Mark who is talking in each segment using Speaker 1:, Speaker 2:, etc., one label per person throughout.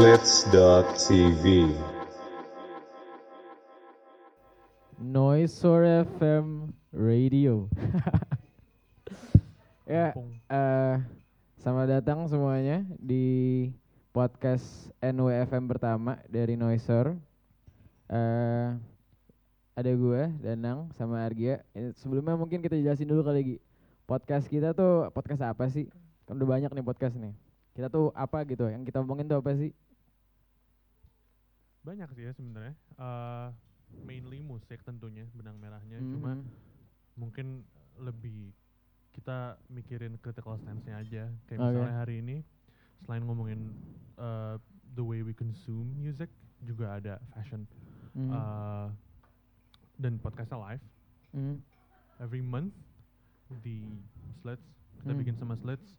Speaker 1: slits.tv.
Speaker 2: Noisor FM Radio. ya, eh selamat datang semuanya di podcast NWFM pertama dari Noisor. eh ada gue, Danang, sama Argia. Eh, Sebelumnya mungkin kita jelasin dulu kali Gi. Podcast kita tuh podcast apa sih? Kan udah banyak nih podcast nih. Kita tuh apa gitu? Yang kita omongin tuh apa sih?
Speaker 3: Banyak sih ya sebenarnya. Eh, mainly musik tentunya benang merahnya. Cuma
Speaker 2: Mhm.
Speaker 3: mungkin lebih kita mikirin critical stance-nya aja. Kayak
Speaker 2: Oke.
Speaker 3: misalnya hari ini selain ngomongin eh, the way we consume music, juga ada fashion.
Speaker 2: Mhm.
Speaker 3: Eh, dan podcastnya live
Speaker 2: Mhm.
Speaker 3: every month di Slits. Kita
Speaker 2: Hmm.
Speaker 3: bikin sama Slits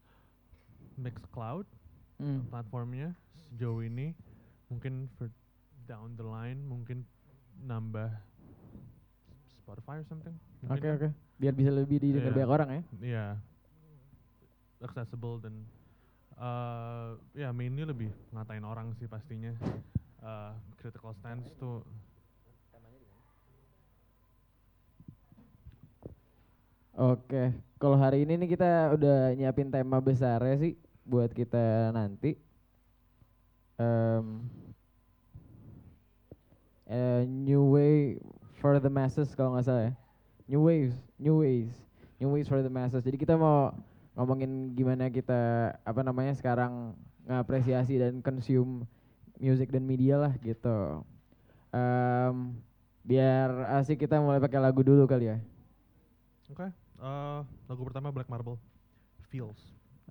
Speaker 3: Mixcloud
Speaker 2: Mhm.
Speaker 3: platformnya sejauh ini mungkin for down the line mungkin nambah Spotify or something.
Speaker 2: Oke
Speaker 3: ya.
Speaker 2: oke. Biar bisa lebih didengar
Speaker 3: Iya.
Speaker 2: banyak orang ya.
Speaker 3: Iya. Accessible dan uh, ya mainly lebih ngatain orang sih pastinya. Uh, critical stance tuh
Speaker 2: Oke, kalau hari ini nih kita udah nyiapin tema besar ya sih buat kita nanti. Em, eh, new way for the masses kalau nggak salah ya. New waves, new ways, new ways for the masses. Jadi kita mau ngomongin gimana kita apa namanya sekarang ngapresiasi dan consume music dan media lah gitu. Em, biar asik kita mulai pakai lagu dulu kali ya.
Speaker 3: oke. Uh, lagu pertama Black Marble Feels.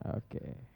Speaker 2: Oke.
Speaker 4: Feels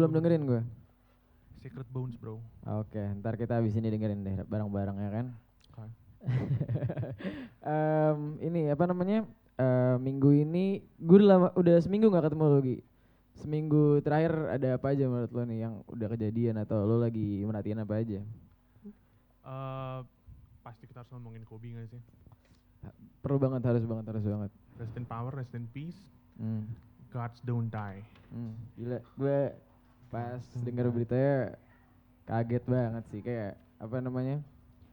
Speaker 2: Belum dengerin gue.
Speaker 3: Secret Bones bro.
Speaker 2: Oke, ntar kita habis ini dengerin deh bareng-bareng ya kan.
Speaker 3: Oke.
Speaker 2: Em, ini apa namanya? eh, minggu ini gue udah lama, udah seminggu nggak ketemu lagi. Seminggu terakhir ada apa aja menurut lo nih yang udah kejadian atau lo lagi merhatiin apa aja?
Speaker 3: Eh, pasti kita harus ngomongin Kobe gak sih?
Speaker 2: Perlu banget, harus banget, harus banget.
Speaker 3: Rest in power, rest in peace.
Speaker 2: Hmm.
Speaker 3: Gods don't die.
Speaker 2: Hmm, gila, gue pas
Speaker 3: Hmm.
Speaker 2: denger beritanya kaget banget sih kayak apa namanya?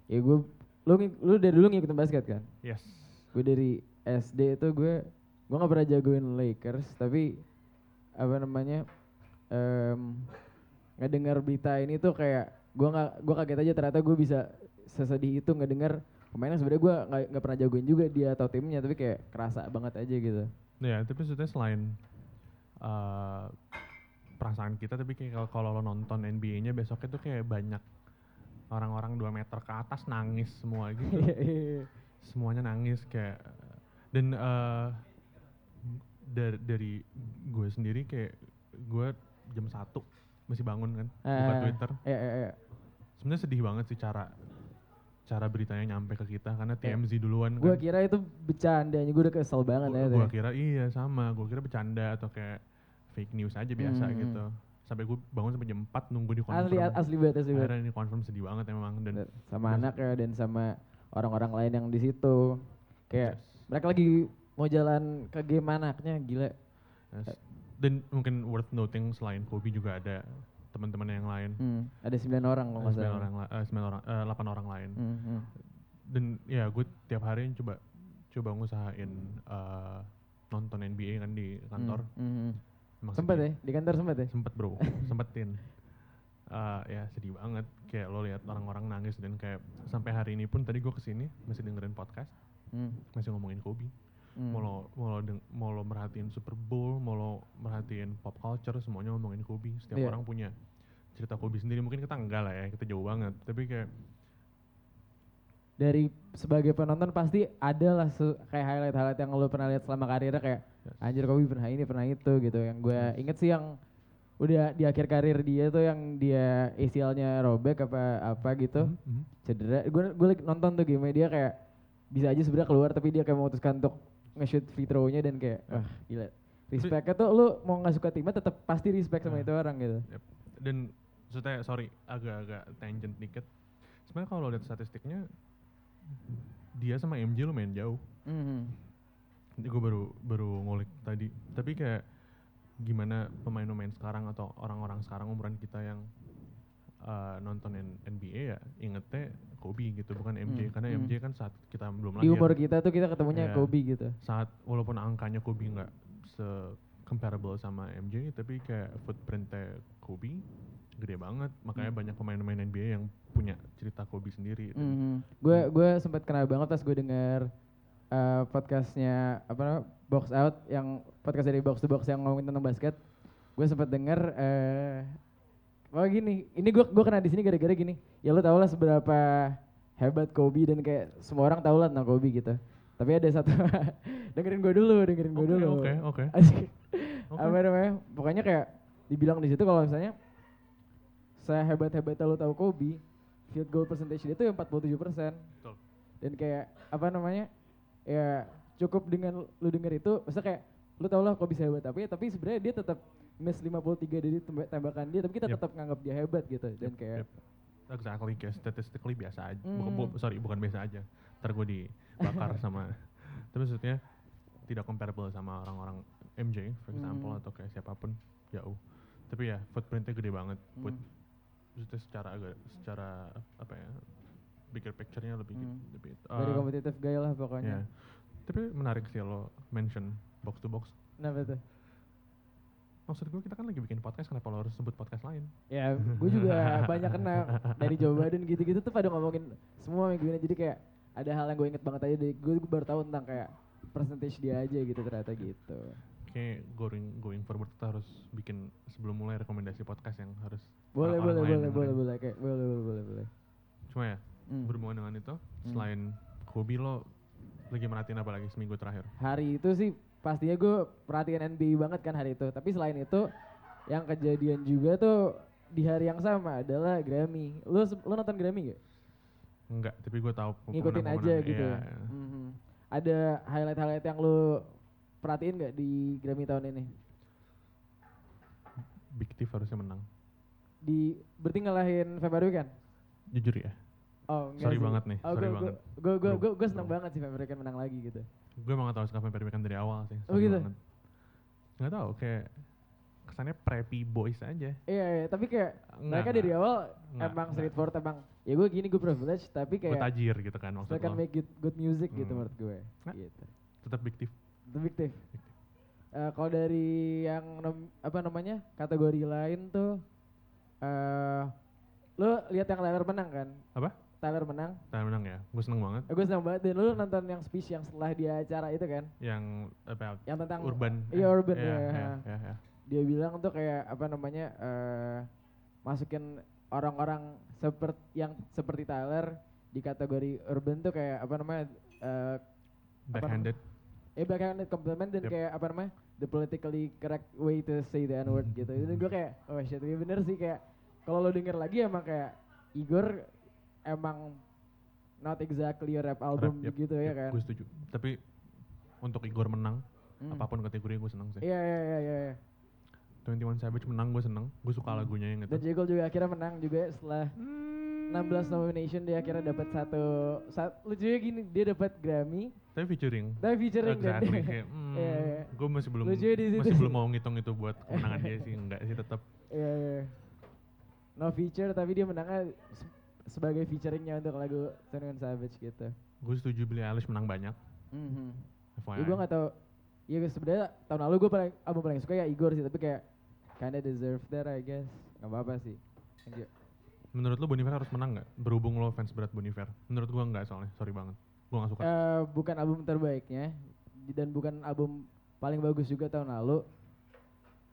Speaker 2: Ya gue, lu lu dari dulu ngikutin basket kan?
Speaker 3: Yes.
Speaker 2: Gue dari SD itu gue, gue nggak pernah jagoin Lakers tapi apa namanya? em ngedengar berita ini tuh kayak gue nggak, gue kaget aja ternyata gue bisa sesedih itu ngedengar pemain yang sebenarnya gue nggak nggak pernah jagoin juga dia atau timnya tapi kayak kerasa banget aja gitu.
Speaker 3: Ya, tapi maksudnya selain eh, perasaan kita, tapi kayak kalau- lo nonton NBA-nya besoknya tuh kayak banyak orang-orang 2 meter ke atas nangis semua gitu. Semuanya nangis kayak dan eh, dari dari gue sendiri kayak gue jam satu masih bangun kan buka
Speaker 2: Ah,
Speaker 3: Twitter.
Speaker 2: Ya, ya, ya.
Speaker 3: Sebenarnya sedih banget sih cara cara beritanya nyampe ke kita karena. TMZ duluan
Speaker 2: Gue
Speaker 3: kan.
Speaker 2: kira itu bercandanya, gue udah kesel banget ya.
Speaker 3: Gue kira iya sama, gue kira bercanda atau kayak fake news aja biasa
Speaker 2: Hmm,
Speaker 3: gitu. Sampai gue bangun sampai jam 4 nunggu di confirm.
Speaker 2: Asli, asli banget, asli banget.
Speaker 3: Akhirnya ini confirm sedih banget emang dan
Speaker 2: sama anak ya dan sama orang-orang lain yang di situ. Kayak
Speaker 3: yes,
Speaker 2: mereka lagi mau jalan ke game anaknya, gila.
Speaker 3: yes. Dan mungkin worth noting selain Kobe juga ada teman-teman yang lain.
Speaker 2: Hmm, ada 9 orang kalau nggak
Speaker 3: sembilan
Speaker 2: salah.
Speaker 3: orang, eh, sembilan orang, eh, delapan orang lain.
Speaker 2: Hmm, hmm.
Speaker 3: Dan ya gue tiap hari coba coba ngusahain eh, nonton NBA kan di kantor.
Speaker 2: Hmm, hmm, hmm.
Speaker 3: Emang
Speaker 2: Sempet
Speaker 3: sedih.
Speaker 2: ya, di kantor sempet ya?
Speaker 3: sempet bro sempetin Eh, ya sedih banget kayak lo lihat orang-orang nangis dan kayak sampai hari ini pun tadi gue ke sini masih dengerin podcast
Speaker 2: Hmm,
Speaker 3: masih ngomongin Kobe
Speaker 2: hmm.
Speaker 3: mau lo mau lo deng- mau lo merhatiin Super Bowl mau lo merhatiin pop culture semuanya ngomongin Kobe setiap
Speaker 2: Iya.
Speaker 3: orang punya cerita Kobe sendiri mungkin kita enggak lah ya kita jauh banget tapi kayak
Speaker 2: Dari sebagai penonton pasti ada lah kayak highlight-highlight yang lo pernah lihat selama karirnya kayak. Anjir Kobe pernah ini pernah itu gitu. Yang gue
Speaker 3: Yes.
Speaker 2: inget sih yang udah di akhir karir dia tuh yang dia ACL-nya robek apa apa gitu.
Speaker 3: Mhm, mhm.
Speaker 2: cedera. Gue gue nonton tuh game dia kayak bisa aja sebenarnya keluar tapi dia kayak memutuskan untuk nge-shoot free throw-nya dan kayak wah gila. Respectnya tuh lu mau nggak suka timnya tetap pasti respect sama
Speaker 3: Nah.
Speaker 2: itu orang gitu.
Speaker 3: Dan maksudnya sorry agak-agak tangent dikit. Sebenarnya kalau lihat statistiknya dia sama MJ lo main jauh.
Speaker 2: Mhm.
Speaker 3: Ini gue baru baru ngulik tadi. Tapi kayak gimana pemain-pemain sekarang atau orang-orang sekarang umuran kita yang uh, nonton N- NBA ya ingetnya Kobe gitu bukan MJ
Speaker 2: Hmm,
Speaker 3: karena
Speaker 2: hmm.
Speaker 3: MJ kan saat kita belum
Speaker 2: di
Speaker 3: lahir
Speaker 2: umur kita tuh kita ketemunya
Speaker 3: Iya.
Speaker 2: Kobe gitu
Speaker 3: saat walaupun angkanya Kobe nggak se comparable sama MJ tapi kayak footprintnya Kobe gede banget makanya
Speaker 2: Hmm.
Speaker 3: banyak pemain-pemain NBA yang punya cerita Kobe sendiri dan
Speaker 2: Mhm. Gue gue sempat kenal banget pas gue denger eh, podcastnya apa namanya, Box Out yang podcast dari Box to Box yang ngomongin tentang basket. Gue sempat denger eh oh gini, ini gue gue kena di sini gara-gara gini. Ya lo tau lah seberapa hebat Kobe dan kayak semua orang tau lah tentang Kobe gitu. Tapi ada satu dengerin gue dulu, dengerin gue
Speaker 3: Oke,
Speaker 2: dulu.
Speaker 3: oke, oke. Oke.
Speaker 2: Apa namanya? Pokoknya kayak dibilang di situ kalau misalnya sehebat-hebatnya lo tahu Kobe, field goal percentage dia tuh yang 47 persen. Dan kayak apa namanya? Ya cukup dengan lu denger itu, maksudnya kayak lu tau lah Kobe sehebat apa ya, tapi sebenarnya dia tetap miss 53 dari temba- tembakan dia, tapi kita
Speaker 3: Yep.
Speaker 2: tetap nganggap dia hebat gitu. Dan
Speaker 3: Yep,
Speaker 2: kayak
Speaker 3: yep. Exactly, kayak statistically biasa aja. Bukan,
Speaker 2: Hmm.
Speaker 3: bu- sorry, bukan biasa aja. Ntar gue dibakar sama. Tapi maksudnya tidak comparable sama orang-orang MJ, for example,
Speaker 2: Hmm.
Speaker 3: atau kayak siapa pun jauh. Tapi ya footprintnya gede banget. Buat
Speaker 2: Hmm.
Speaker 3: maksudnya secara agak secara apa ya bigger picture-nya lebih
Speaker 2: Hmm.
Speaker 3: lebih. uh,
Speaker 2: kompetitif gaya lah
Speaker 3: ya.
Speaker 2: pokoknya.
Speaker 3: Tapi menarik sih lo mention box to box.
Speaker 2: Kenapa tuh?
Speaker 3: Maksud gue kita kan lagi bikin podcast, kenapa lo harus sebut podcast lain?
Speaker 2: Ya, gue juga banyak kena dari Joe Biden gitu-gitu tuh pada ngomongin semua minggu ini. Jadi kayak ada hal yang gue inget banget aja dari gue, gue baru tahu tentang kayak percentage dia aja gitu ternyata gitu.
Speaker 3: Kayak going going forward kita harus bikin sebelum mulai rekomendasi podcast yang harus
Speaker 2: Boleh, boleh, boleh, boleh, boleh, kayak boleh, boleh, boleh, boleh.
Speaker 3: Cuma ya
Speaker 2: Hmm.
Speaker 3: berhubungan dengan itu selain Kobe lo Lagi merhatiin apa lagi seminggu terakhir?
Speaker 2: hari itu sih pastinya gue perhatian NBA banget kan hari itu. Tapi selain itu yang kejadian juga tuh di hari yang sama adalah Grammy. Lu se- lu nonton Grammy gak?
Speaker 3: Enggak, tapi gue tahu
Speaker 2: Ngikutin aja gitu.
Speaker 3: Iya,
Speaker 2: ya?
Speaker 3: iya.
Speaker 2: Mhm. Ada highlight-highlight yang lu perhatiin gak di Grammy tahun ini?
Speaker 3: Big Thief harusnya menang.
Speaker 2: Di berarti ngalahin February kan?
Speaker 3: Jujur ya,
Speaker 2: Oh,
Speaker 3: Sorry
Speaker 2: sih.
Speaker 3: banget nih,
Speaker 2: Oh,
Speaker 3: sorry
Speaker 2: gue
Speaker 3: banget.
Speaker 2: gue gue gue gue seneng banget sih February kan menang lagi gitu.
Speaker 3: gue emang gak tahu Scaven Perry dari awal sih.
Speaker 2: Oh,
Speaker 3: sorry
Speaker 2: gitu?
Speaker 3: banget. Nggak tahu, kayak kesannya preppy boys aja.
Speaker 2: Iya, iya, tapi kayak
Speaker 3: Enggak,
Speaker 2: mereka dari awal
Speaker 3: Enggak,
Speaker 2: emang straightforward emang ya gue gini gue privilege tapi
Speaker 3: Gue
Speaker 2: kayak
Speaker 3: tajir gitu kan maksud
Speaker 2: mereka
Speaker 3: lo.
Speaker 2: make good, good music gitu
Speaker 3: Hmm.
Speaker 2: menurut gue.
Speaker 3: Nah.
Speaker 2: Gitu.
Speaker 3: Tetap Big Thief.
Speaker 2: The Big Thief. Eh, kalau dari yang nom- apa namanya kategori lain tuh, eh lo lihat yang Tyler menang kan?
Speaker 3: Apa?
Speaker 2: Tyler menang.
Speaker 3: Tyler menang ya, gue seneng banget.
Speaker 2: Eh, gue senang banget dan lo nonton yang speech yang setelah dia acara itu kan?
Speaker 3: Yang apa?
Speaker 2: Yang tentang
Speaker 3: urban.
Speaker 2: Iya urban
Speaker 3: ya.
Speaker 2: ya.
Speaker 3: ya, ya, ya.
Speaker 2: Dia bilang tuh kayak apa namanya eh masukin orang-orang seperti yang seperti Tyler di kategori urban tuh kayak apa namanya eh
Speaker 3: Backhanded.
Speaker 2: eh backhanded compliment dan
Speaker 3: Yep.
Speaker 2: kayak apa namanya the politically correct way to say the n word gitu itu gue kayak oh shit iya bener sih kayak kalau lo denger lagi emang kayak Igor emang not exactly a rap album
Speaker 3: Rap, yep,
Speaker 2: gitu ya kan
Speaker 3: Gue setuju. Tapi untuk Igor menang,
Speaker 2: Hmm.
Speaker 3: apa pun kategori gue seneng sih.
Speaker 2: iya iya iya iya iya.
Speaker 3: 21 Savage menang gue seneng. Gue suka
Speaker 2: Hmm.
Speaker 3: lagunya yang itu.
Speaker 2: dan J. Cole juga akhirnya menang juga setelah 16 nomination dia akhirnya dapat satu saat lucunya gini dia dapat Grammy
Speaker 3: Tapi featuring.
Speaker 2: tapi featuring dan
Speaker 3: Exactly. kayak, hmm,
Speaker 2: Iya, iya.
Speaker 3: gue masih belum
Speaker 2: Lucunya di situ
Speaker 3: masih
Speaker 2: sih.
Speaker 3: belum mau ngitung itu buat kemenangan dia sih enggak sih tetap
Speaker 2: Iya, iya. No feature tapi dia menangnya sebagai featuringnya untuk lagu Twenty Savage gitu.
Speaker 3: gue setuju Billie Eilish menang banyak
Speaker 2: Mhm.
Speaker 3: FYI
Speaker 2: Ya gue gak tau. Ya sebenarnya tahun lalu gue paling album paling suka ya Igor sih tapi kayak kinda deserve that I guess. Gak apa-apa sih. Thank you.
Speaker 3: menurut lo Boniver harus menang nggak berhubung lo fans berat Boniver menurut gue enggak soalnya sorry banget gue gak suka
Speaker 2: Eh, bukan album terbaiknya dan bukan album paling bagus juga tahun lalu.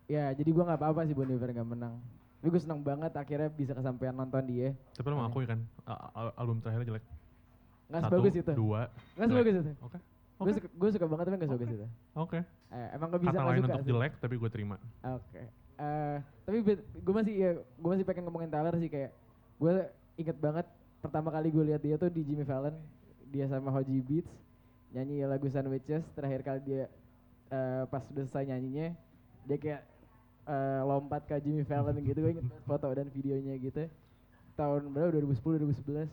Speaker 2: Ya jadi gue nggak apa-apa sih Bon Iver nggak menang. Tapi gue seneng banget akhirnya bisa kesampaian nonton dia.
Speaker 3: tapi lo mengakui kan album terakhirnya jelek
Speaker 2: Nggak
Speaker 3: Satu,
Speaker 2: sebagus itu.
Speaker 3: dua
Speaker 2: Nggak sebagus itu.
Speaker 3: oke
Speaker 2: Gue
Speaker 3: oke
Speaker 2: suka, gue suka banget tapi nggak sebagus itu.
Speaker 3: oke
Speaker 2: Eh, emang gak bisa
Speaker 3: kata lain
Speaker 2: suka
Speaker 3: untuk
Speaker 2: sih.
Speaker 3: jelek tapi gue terima
Speaker 2: Oke. Eh, tapi gue masih ya gue masih pengen ngomongin Tyler sih kayak gue inget banget pertama kali gue lihat dia tuh di Jimmy Fallon dia sama Hoji Beats nyanyi lagu Sandwiches terakhir kali dia eh, pas udah selesai nyanyinya dia kayak eh, lompat ke Jimmy Fallon gitu gue inget foto dan videonya gitu. Tahun berapa? 2010 2011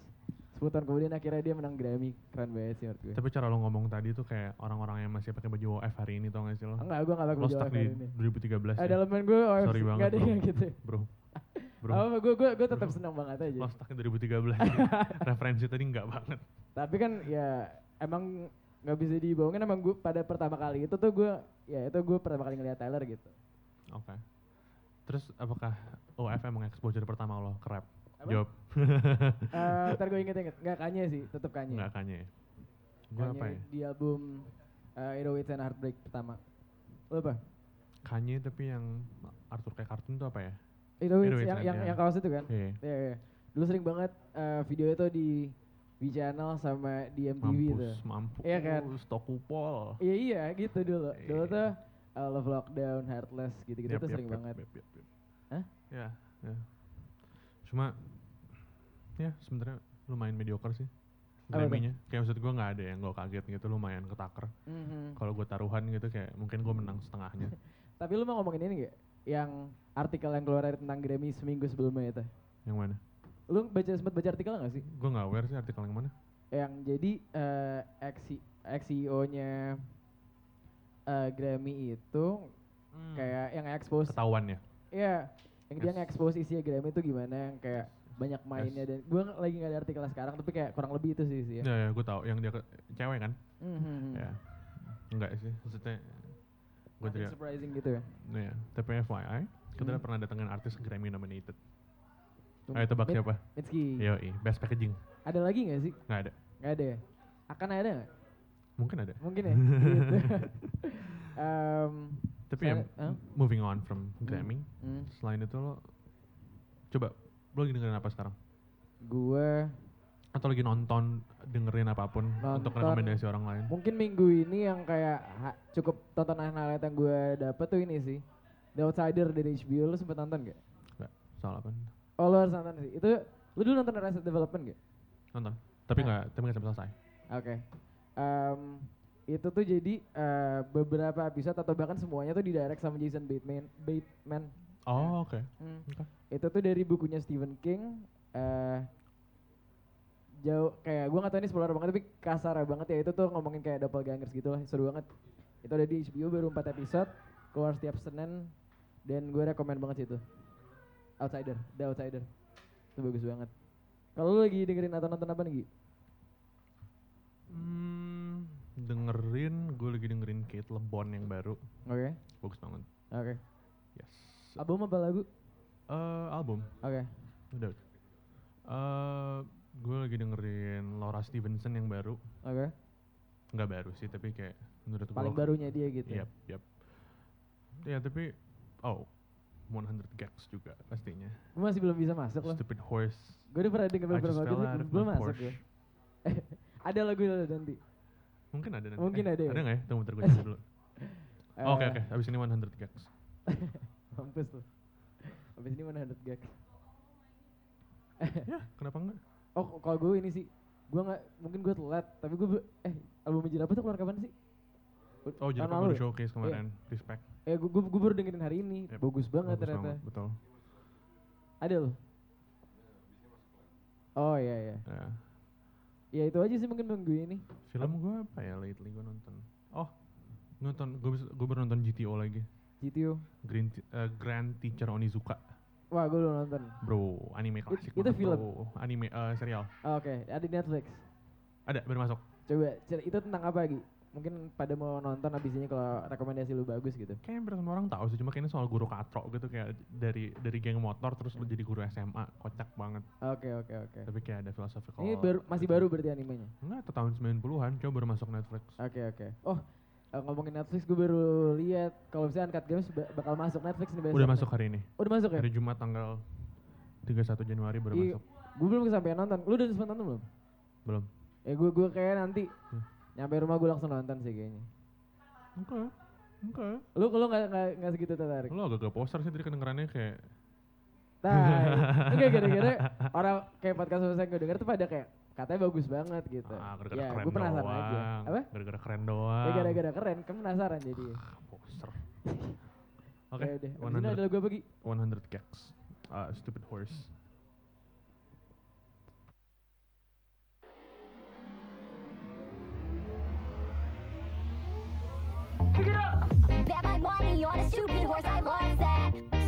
Speaker 2: 10 tahun kemudian akhirnya dia menang Grammy. Keren banget sih menurut gue
Speaker 3: tapi cara lo ngomong tadi tuh kayak orang-orang yang masih pakai baju OF hari ini tau gak sih lo?
Speaker 2: Enggak gue gak pakai baju OF hari ini.
Speaker 3: 2013
Speaker 2: ada
Speaker 3: ya?
Speaker 2: elemen gue OF
Speaker 3: Sorry banget,
Speaker 2: nggak ada
Speaker 3: bro.
Speaker 2: yang gitu.
Speaker 3: Bro. Bro.
Speaker 2: Apa gue gue gue tetap senang banget aja.
Speaker 3: Lo stuck di 2013 referensi tadi enggak banget.
Speaker 2: Tapi kan ya emang nggak bisa dibohongin. Emang gue pada pertama kali itu tuh gue ya itu gue pertama kali ngeliat Tyler gitu
Speaker 3: Oke. Terus apakah OF emang exposure pertama lo ke rap?
Speaker 2: Apa?
Speaker 3: Jawab.
Speaker 2: Eh, ntar gue inget-inget nggak Kanye sih tetap Kanye
Speaker 3: Enggak kayaknya ya. Gue
Speaker 2: Kanye
Speaker 3: apa ya?
Speaker 2: di album uh, Heroics and Heartbreak pertama lo apa
Speaker 3: Kanye tapi yang Arthur kayak kartun tuh apa ya?
Speaker 2: Heroics
Speaker 3: Heroics
Speaker 2: yang yang
Speaker 3: ya.
Speaker 2: yang kaos itu kan
Speaker 3: Iya.
Speaker 2: Iya iya dulu sering banget eh, video itu di V Channel sama di MTV
Speaker 3: Mampus,
Speaker 2: tuh
Speaker 3: mampus.
Speaker 2: Iya kan?
Speaker 3: Stokupol.
Speaker 2: iya iya gitu dulu dulu
Speaker 3: Iya.
Speaker 2: tuh uh, Love Lockdown Heartless gitu-gitu
Speaker 3: Yap,
Speaker 2: tuh
Speaker 3: yap,
Speaker 2: sering
Speaker 3: yap,
Speaker 2: banget
Speaker 3: yap, yap, yap.
Speaker 2: Hah?
Speaker 3: Ya, ya. Cuma ya sebenarnya lumayan mediocre sih. Grammy-nya. Kayak maksud gue nggak ada yang gue kaget gitu, lumayan ketaker.
Speaker 2: Mhm.
Speaker 3: Kalau gue taruhan gitu kayak mungkin gue menang setengahnya.
Speaker 2: Tapi lu mau ngomongin ini gak? Yang artikel yang keluar tentang Grammy seminggu sebelumnya itu.
Speaker 3: yang mana?
Speaker 2: Lu baca sempat baca artikel gak sih?
Speaker 3: Gue nggak aware sih artikel yang mana.
Speaker 2: Yang jadi eh ex ex CEO-nya eh, Grammy itu kayak yang expose
Speaker 3: Ketahuan ya?
Speaker 2: Iya, yang dia
Speaker 3: Yes.
Speaker 2: nge-expose isinya Grammy itu gimana yang kayak banyak mainnya dan gue lagi nggak ada artikelnya sekarang tapi kayak kurang lebih itu sih sih ya.
Speaker 3: Ya, ya gue tahu yang dia ke, cewek kan?
Speaker 2: Mhm.
Speaker 3: Ya. Enggak sih, maksudnya gue tidak.
Speaker 2: surprising gitu ya.
Speaker 3: Ya, tapi FYI, kita
Speaker 2: Hmm.
Speaker 3: pernah datengin artis Grammy nominated.
Speaker 2: Tum-
Speaker 3: Ayo tebak siapa?
Speaker 2: Mitski.
Speaker 3: Yoi, best packaging.
Speaker 2: Ada lagi nggak sih?
Speaker 3: Nggak ada.
Speaker 2: Nggak ada ya? Akan ada nggak?
Speaker 3: Mungkin ada.
Speaker 2: Mungkin ya. gitu. Em,
Speaker 3: Tapi ya,
Speaker 2: Saya- Hah?
Speaker 3: moving on from Grammy,
Speaker 2: hmm,
Speaker 3: selain itu lo, coba, lo lagi dengerin apa sekarang?
Speaker 2: gue
Speaker 3: Atau lagi nonton, dengerin apa pun untuk
Speaker 2: Nonton.
Speaker 3: rekomendasi orang lain.
Speaker 2: Mungkin minggu ini yang kayak ha- cukup tontonan highlight yang gue dapet tuh ini sih. The Outsider dari HBO, lu sempet nonton gak?
Speaker 3: Soal apa?
Speaker 2: Oh lu harus nonton sih. Itu lu dulu nonton Arrested Development gak?
Speaker 3: Nonton. Tapi
Speaker 2: Nah.
Speaker 3: nggak, tapi nggak sampai selesai.
Speaker 2: Oke. Em, itu tuh jadi eh, beberapa episode atau bahkan semuanya tuh didirect sama Jason Bateman. Bateman.
Speaker 3: Oh, oke.
Speaker 2: Hmm.
Speaker 3: Oke.
Speaker 2: Itu tuh dari bukunya Stephen King. eh jauh kayak gue gak tau ini spoiler banget tapi kasar banget ya itu tuh ngomongin kayak doppelgangers gitu lah seru banget itu ada di HBO baru 4 episode keluar setiap Senin dan gue rekomend banget sih itu Outsider The Outsider itu bagus banget kalau lu lagi dengerin atau nonton apa nih Gi?
Speaker 3: Hmm, dengerin, gue lagi dengerin Kate LeBon yang baru.
Speaker 2: Oke
Speaker 3: Bagus banget.
Speaker 2: oke
Speaker 3: Yes.
Speaker 2: album apa lagu?
Speaker 3: Eh, album.
Speaker 2: Oke
Speaker 3: Udah. Eh, gue lagi dengerin Laura Stevenson yang baru.
Speaker 2: oke
Speaker 3: Nggak baru sih, tapi kayak menurut gue.
Speaker 2: paling barunya dia gitu
Speaker 3: Yap, yap. Ya tapi, oh, 100 Gags juga pastinya.
Speaker 2: gue masih belum bisa masuk loh
Speaker 3: Stupid Horse.
Speaker 2: gue udah pernah denger beberapa lagu belum, masuk gue ada lagu nanti
Speaker 3: Mungkin ada nanti.
Speaker 2: Mungkin ada ya?
Speaker 3: Ada nggak ya? Tunggu bentar gue dulu. Oh, Oke
Speaker 2: Eh,
Speaker 3: oke, abis ini 100 Gags.
Speaker 2: Mampus tuh. Habis ini mana 100 gags.
Speaker 3: ya, kenapa enggak?
Speaker 2: Oh, kalau gue ini sih, gue nggak mungkin gue telat, tapi gue eh album Jirapa tuh keluar kapan sih?
Speaker 3: Oh, jadi baru
Speaker 2: ya?
Speaker 3: showcase kemarin. Respect.
Speaker 2: Eh, gue, gue, gue baru dengerin hari ini,
Speaker 3: Yep,
Speaker 2: bagus banget
Speaker 3: Bagus
Speaker 2: ternyata.
Speaker 3: banget, betul.
Speaker 2: Ada loh. Oh iya iya.
Speaker 3: Ya.
Speaker 2: Ya itu aja sih mungkin minggu ini.
Speaker 3: Film gue apa ya lately gue nonton? Oh, nonton gue gue baru nonton GTO lagi.
Speaker 2: GTO.
Speaker 3: Green eh, Grand Teacher Onizuka.
Speaker 2: Wah, gue belum nonton.
Speaker 3: Bro, anime klasik
Speaker 2: itu film?
Speaker 3: bro. Anime eh, serial.
Speaker 2: Oh, Oke, ada di Netflix.
Speaker 3: Ada baru masuk.
Speaker 2: Coba itu tentang apa lagi? Mungkin pada mau nonton abis ini kalau rekomendasi lu bagus gitu.
Speaker 3: Kayaknya hampir semua orang tahu sih, cuma kayaknya soal guru katro gitu kayak dari dari geng motor terus lu jadi guru SMA, kocak banget.
Speaker 2: Oke oke oke.
Speaker 3: Tapi kayak ada philosophical.
Speaker 2: Ini baru masih baru berarti animenya.
Speaker 3: Enggak, itu tahun 90-an, coba baru masuk Netflix.
Speaker 2: Oke oke. Oh, eh, ngomongin Netflix gue baru lihat kalau misalnya Uncut Games ba- bakal masuk Netflix nih besok.
Speaker 3: Udah masuk hari ini.
Speaker 2: Oh, udah masuk ya?
Speaker 3: Hari Jumat tanggal 31 Januari baru
Speaker 2: Iya.
Speaker 3: masuk.
Speaker 2: Gue belum kesampean nonton. Lu udah sempat nonton belum?
Speaker 3: Belum.
Speaker 2: Ya gue gue kayak nanti
Speaker 3: Hmm.
Speaker 2: Nyampe rumah gue langsung nonton sih kayaknya.
Speaker 3: Enggak. Enggak.
Speaker 2: Lu lu nggak nggak nggak segitu tertarik?
Speaker 3: Lu agak-agak poster sih tadi kedengerannya kayak
Speaker 2: Nah, enggak gara-gara orang kayak podcast saya gue denger tuh pada kayak katanya bagus banget gitu.
Speaker 3: ah, gara-gara
Speaker 2: ya,
Speaker 3: keren
Speaker 2: gue penasaran
Speaker 3: doang.
Speaker 2: aja. Apa?
Speaker 3: Gara-gara keren doang.
Speaker 2: Ya gara-gara keren, kan penasaran jadi.
Speaker 3: Ah, poster. Oke,
Speaker 2: Ya ini
Speaker 3: 100,
Speaker 2: ada lagu apa Gi?
Speaker 3: 100 gags. Ah, stupid horse.
Speaker 1: Bet my money on a stupid horse, I lost that.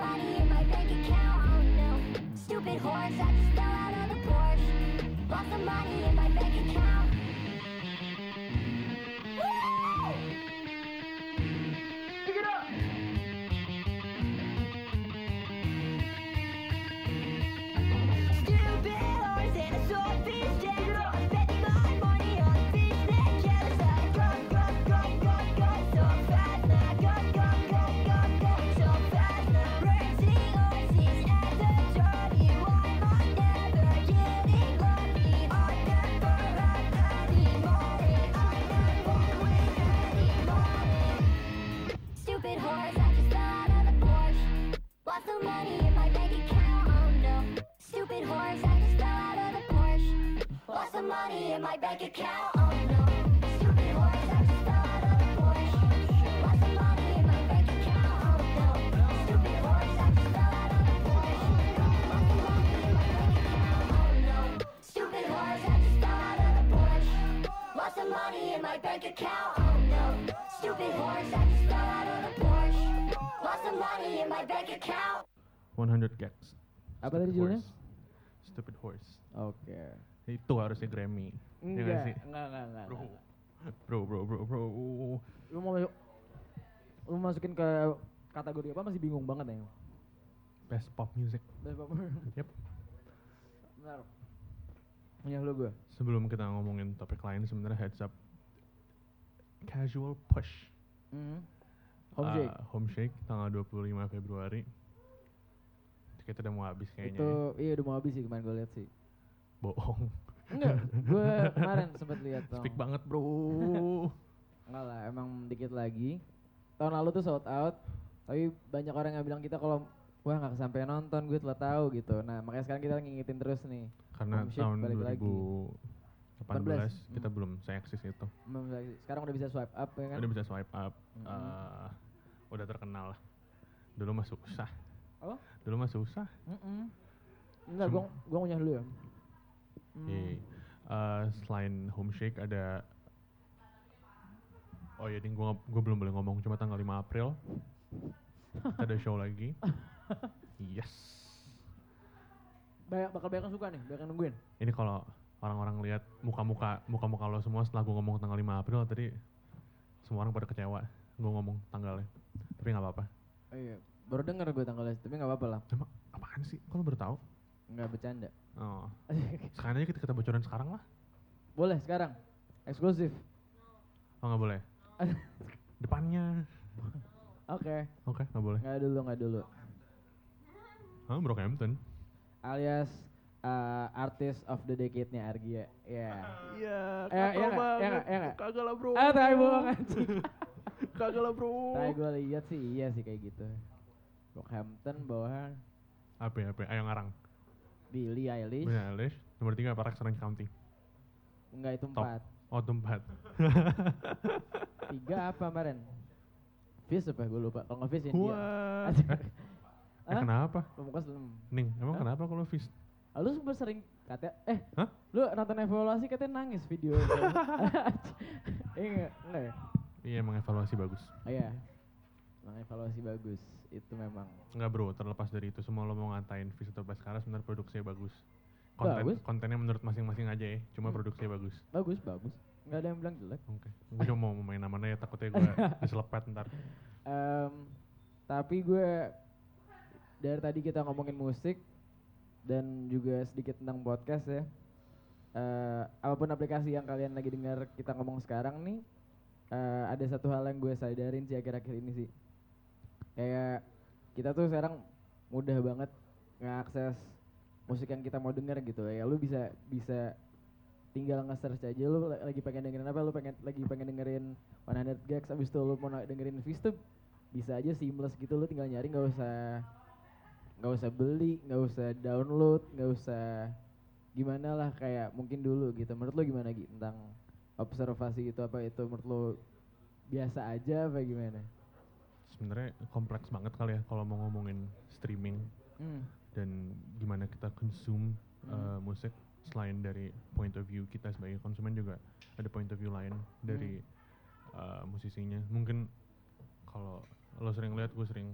Speaker 1: Money
Speaker 3: 100 Gags.
Speaker 2: Apa tadi
Speaker 3: Stupid
Speaker 2: judulnya?
Speaker 3: Horse. Stupid Horse.
Speaker 2: Oke.
Speaker 3: Itu harusnya Grammy. Ya nggak
Speaker 2: Enggak,
Speaker 3: sih?
Speaker 2: enggak, enggak, enggak.
Speaker 3: Bro.
Speaker 2: enggak.
Speaker 3: Bro, bro, bro, bro.
Speaker 2: Lu mau masuk, lu masukin ke kategori apa masih bingung banget ya?
Speaker 3: Best pop music.
Speaker 2: Best pop.
Speaker 3: Yep.
Speaker 2: Benar. Punya lu gue.
Speaker 3: Sebelum kita ngomongin topik lain, sebenarnya heads up. Casual Push.
Speaker 2: Hmm. Home
Speaker 3: Uh,
Speaker 2: Shake.
Speaker 3: Home Shake tanggal 25 Februari. Kita udah mau habis kayaknya.
Speaker 2: Itu
Speaker 3: ya.
Speaker 2: iya udah mau habis sih kemarin gue lihat sih.
Speaker 3: Bohong.
Speaker 2: Enggak, gue kemarin sempat lihat dong.
Speaker 3: Speak banget, Bro.
Speaker 2: Enggak lah, emang dikit lagi. Tahun lalu tuh sold out, tapi banyak orang yang bilang kita kalau wah nggak sampai nonton, gue telah tahu gitu. Nah makanya sekarang kita ngingetin terus nih.
Speaker 3: Karena
Speaker 2: Home Shake
Speaker 3: tahun
Speaker 2: balik lagi.
Speaker 3: 2018 kita
Speaker 2: Hmm.
Speaker 3: belum se-eksis itu.
Speaker 2: Mem- Sekarang udah bisa swipe up ya kan?
Speaker 3: Udah bisa swipe up.
Speaker 2: Mhm.
Speaker 3: eh, udah terkenal lah. Dulu mah susah.
Speaker 2: Apa?
Speaker 3: Dulu mah susah.
Speaker 2: Mm-mm. Enggak,
Speaker 3: Sem-
Speaker 2: gua gua ngunyah dulu ya. Hmm.
Speaker 3: Yeay. Eh, selain home shake ada Oh iya, ding gua, gua belum boleh ngomong cuma tanggal 5 April. Kita ada show lagi. Yes.
Speaker 2: Banyak bakal banyak yang suka nih, banyak yang nungguin.
Speaker 3: Ini kalau orang-orang lihat muka-muka muka-muka lo semua setelah gua ngomong tanggal 5 April tadi semua orang pada kecewa gua ngomong tanggalnya. Tapi nggak apa-apa.
Speaker 2: Oh iya, baru denger gue tanggalnya, tapi nggak apa-apa lah.
Speaker 3: Emang apaan sih? Kok lo baru tahu?
Speaker 2: Nggak bercanda.
Speaker 3: Oh. Sekarang aja kita, kita bocoran sekarang lah.
Speaker 2: Boleh sekarang, eksklusif.
Speaker 3: Oh nggak boleh. Depannya.
Speaker 2: Oke,
Speaker 3: Oke, nggak boleh.
Speaker 2: nggak dulu, nggak dulu.
Speaker 3: Ah, Brockhampton.
Speaker 2: Alias uh, artist of the decade-nya Argia. Ya.
Speaker 3: Iya,
Speaker 2: Eh, iya nggak? Iya nggak? Iya nggak?
Speaker 3: Kagak lah bro.
Speaker 2: Ah, tai bohong anjing.
Speaker 3: Kagak lah bro.
Speaker 2: Tai gue lihat sih iya sih kayak gitu. Rockhampton bawahan
Speaker 3: Apa ya, apa ya? Ayo ngarang.
Speaker 2: Billie Eilish.
Speaker 3: Billie Eilish. Nomor tiga apa? Rex Orange County.
Speaker 2: Enggak itu
Speaker 3: Top.
Speaker 2: empat.
Speaker 3: Oh, tempat.
Speaker 2: Tiga apa kemarin? Fish apa gue lupa. Kalau nggak Fish India.
Speaker 3: What?
Speaker 2: Asik.
Speaker 3: eh, eh, kenapa?
Speaker 2: Pembuka selem.
Speaker 3: Ning, emang
Speaker 2: Hah?
Speaker 3: kenapa kalau fish?
Speaker 2: Ah, Lu sempat sering kata eh
Speaker 3: Hah?
Speaker 2: lu nonton evaluasi katanya nangis video Iya enggak? Enggak ya?
Speaker 3: Iya, emang evaluasi bagus.
Speaker 2: Oh, iya. Emang evaluasi bagus. Itu memang
Speaker 3: Enggak bro, terlepas dari itu semua lo mau ngatain fish atau Baskara sebenarnya produksinya bagus. Konten,
Speaker 2: Bagus.
Speaker 3: kontennya menurut masing-masing aja ya, cuma
Speaker 2: Hmm.
Speaker 3: produksinya bagus.
Speaker 2: bagus, bagus. Enggak ada yang bilang jelek.
Speaker 3: Oke, gue cuma mau main namanya ya takutnya gue diselepet ntar.
Speaker 2: Em, tapi gue dari tadi kita ngomongin musik dan juga sedikit tentang podcast ya. Eh, apa pun aplikasi yang kalian lagi dengar kita ngomong sekarang nih, eh, ada satu hal yang gue sadarin sih akhir-akhir ini sih. Kayak kita tuh sekarang mudah banget ngakses musik yang kita mau denger gitu. Ya. Lu bisa bisa tinggal nge-search aja lu la- lagi pengen dengerin apa? Lu pengen lagi pengen dengerin 100 gags abis itu lu mau dengerin tuh bisa aja seamless gitu. Lu tinggal nyari nggak usah nggak usah beli nggak usah download nggak usah gimana lah kayak mungkin dulu gitu. Menurut lu gimana gitu tentang observasi itu apa? Itu menurut lu biasa aja apa gimana
Speaker 3: Sebenarnya kompleks banget kali ya kalau mau ngomongin streaming
Speaker 2: hmm.
Speaker 3: dan gimana kita consume
Speaker 2: Hmm.
Speaker 3: uh, musik selain dari point of view kita sebagai konsumen juga ada point of view lain dari uh, musisinya. Mungkin kalau lo sering lihat gue sering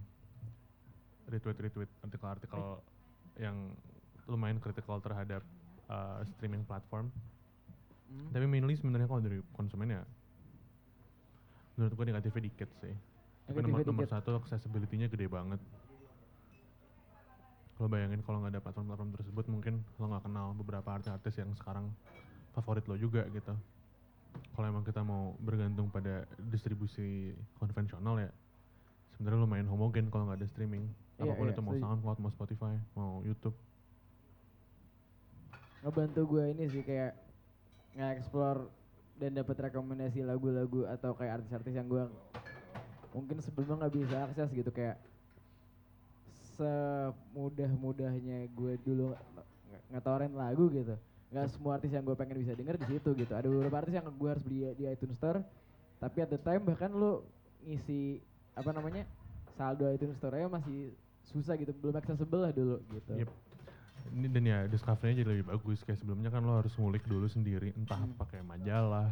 Speaker 3: retweet retweet artikel-artikel yang lumayan kritikal terhadap uh, streaming platform.
Speaker 2: Hmm.
Speaker 3: Tapi mainly sebenarnya kalau dari konsumen ya menurut gue negatifnya dikit sih. Tapi nomor, nomor satu accessibility-nya gede banget. Lo bayangin kalau nggak ada platform-platform tersebut mungkin lo nggak kenal beberapa artis-artis yang sekarang favorit lo juga gitu. Kalau emang kita mau bergantung pada distribusi konvensional ya sebenarnya lumayan homogen kalau nggak ada streaming.
Speaker 2: Iya,
Speaker 3: Apa pun
Speaker 2: iya,
Speaker 3: itu mau
Speaker 2: setuju.
Speaker 3: SoundCloud, mau Spotify, mau YouTube.
Speaker 2: ngebantu gue ini sih kayak nge-explore dan dapat rekomendasi lagu-lagu atau kayak artis-artis yang gue mungkin sebelumnya nggak bisa akses gitu kayak semudah-mudahnya gue dulu nge- ngetoren lagu gitu. Nggak semua artis yang gue pengen bisa denger di situ gitu. Ada beberapa artis yang gue harus beli di iTunes Store tapi at the time bahkan lu ngisi apa namanya saldo iTunes Store-nya masih susah gitu. Belum accessible lah dulu gitu.
Speaker 3: Yep. Ini dan ya discovery-nya jadi lebih bagus. Kayak sebelumnya kan lo harus ngulik dulu sendiri entah
Speaker 2: Hmm.
Speaker 3: pakai majalah,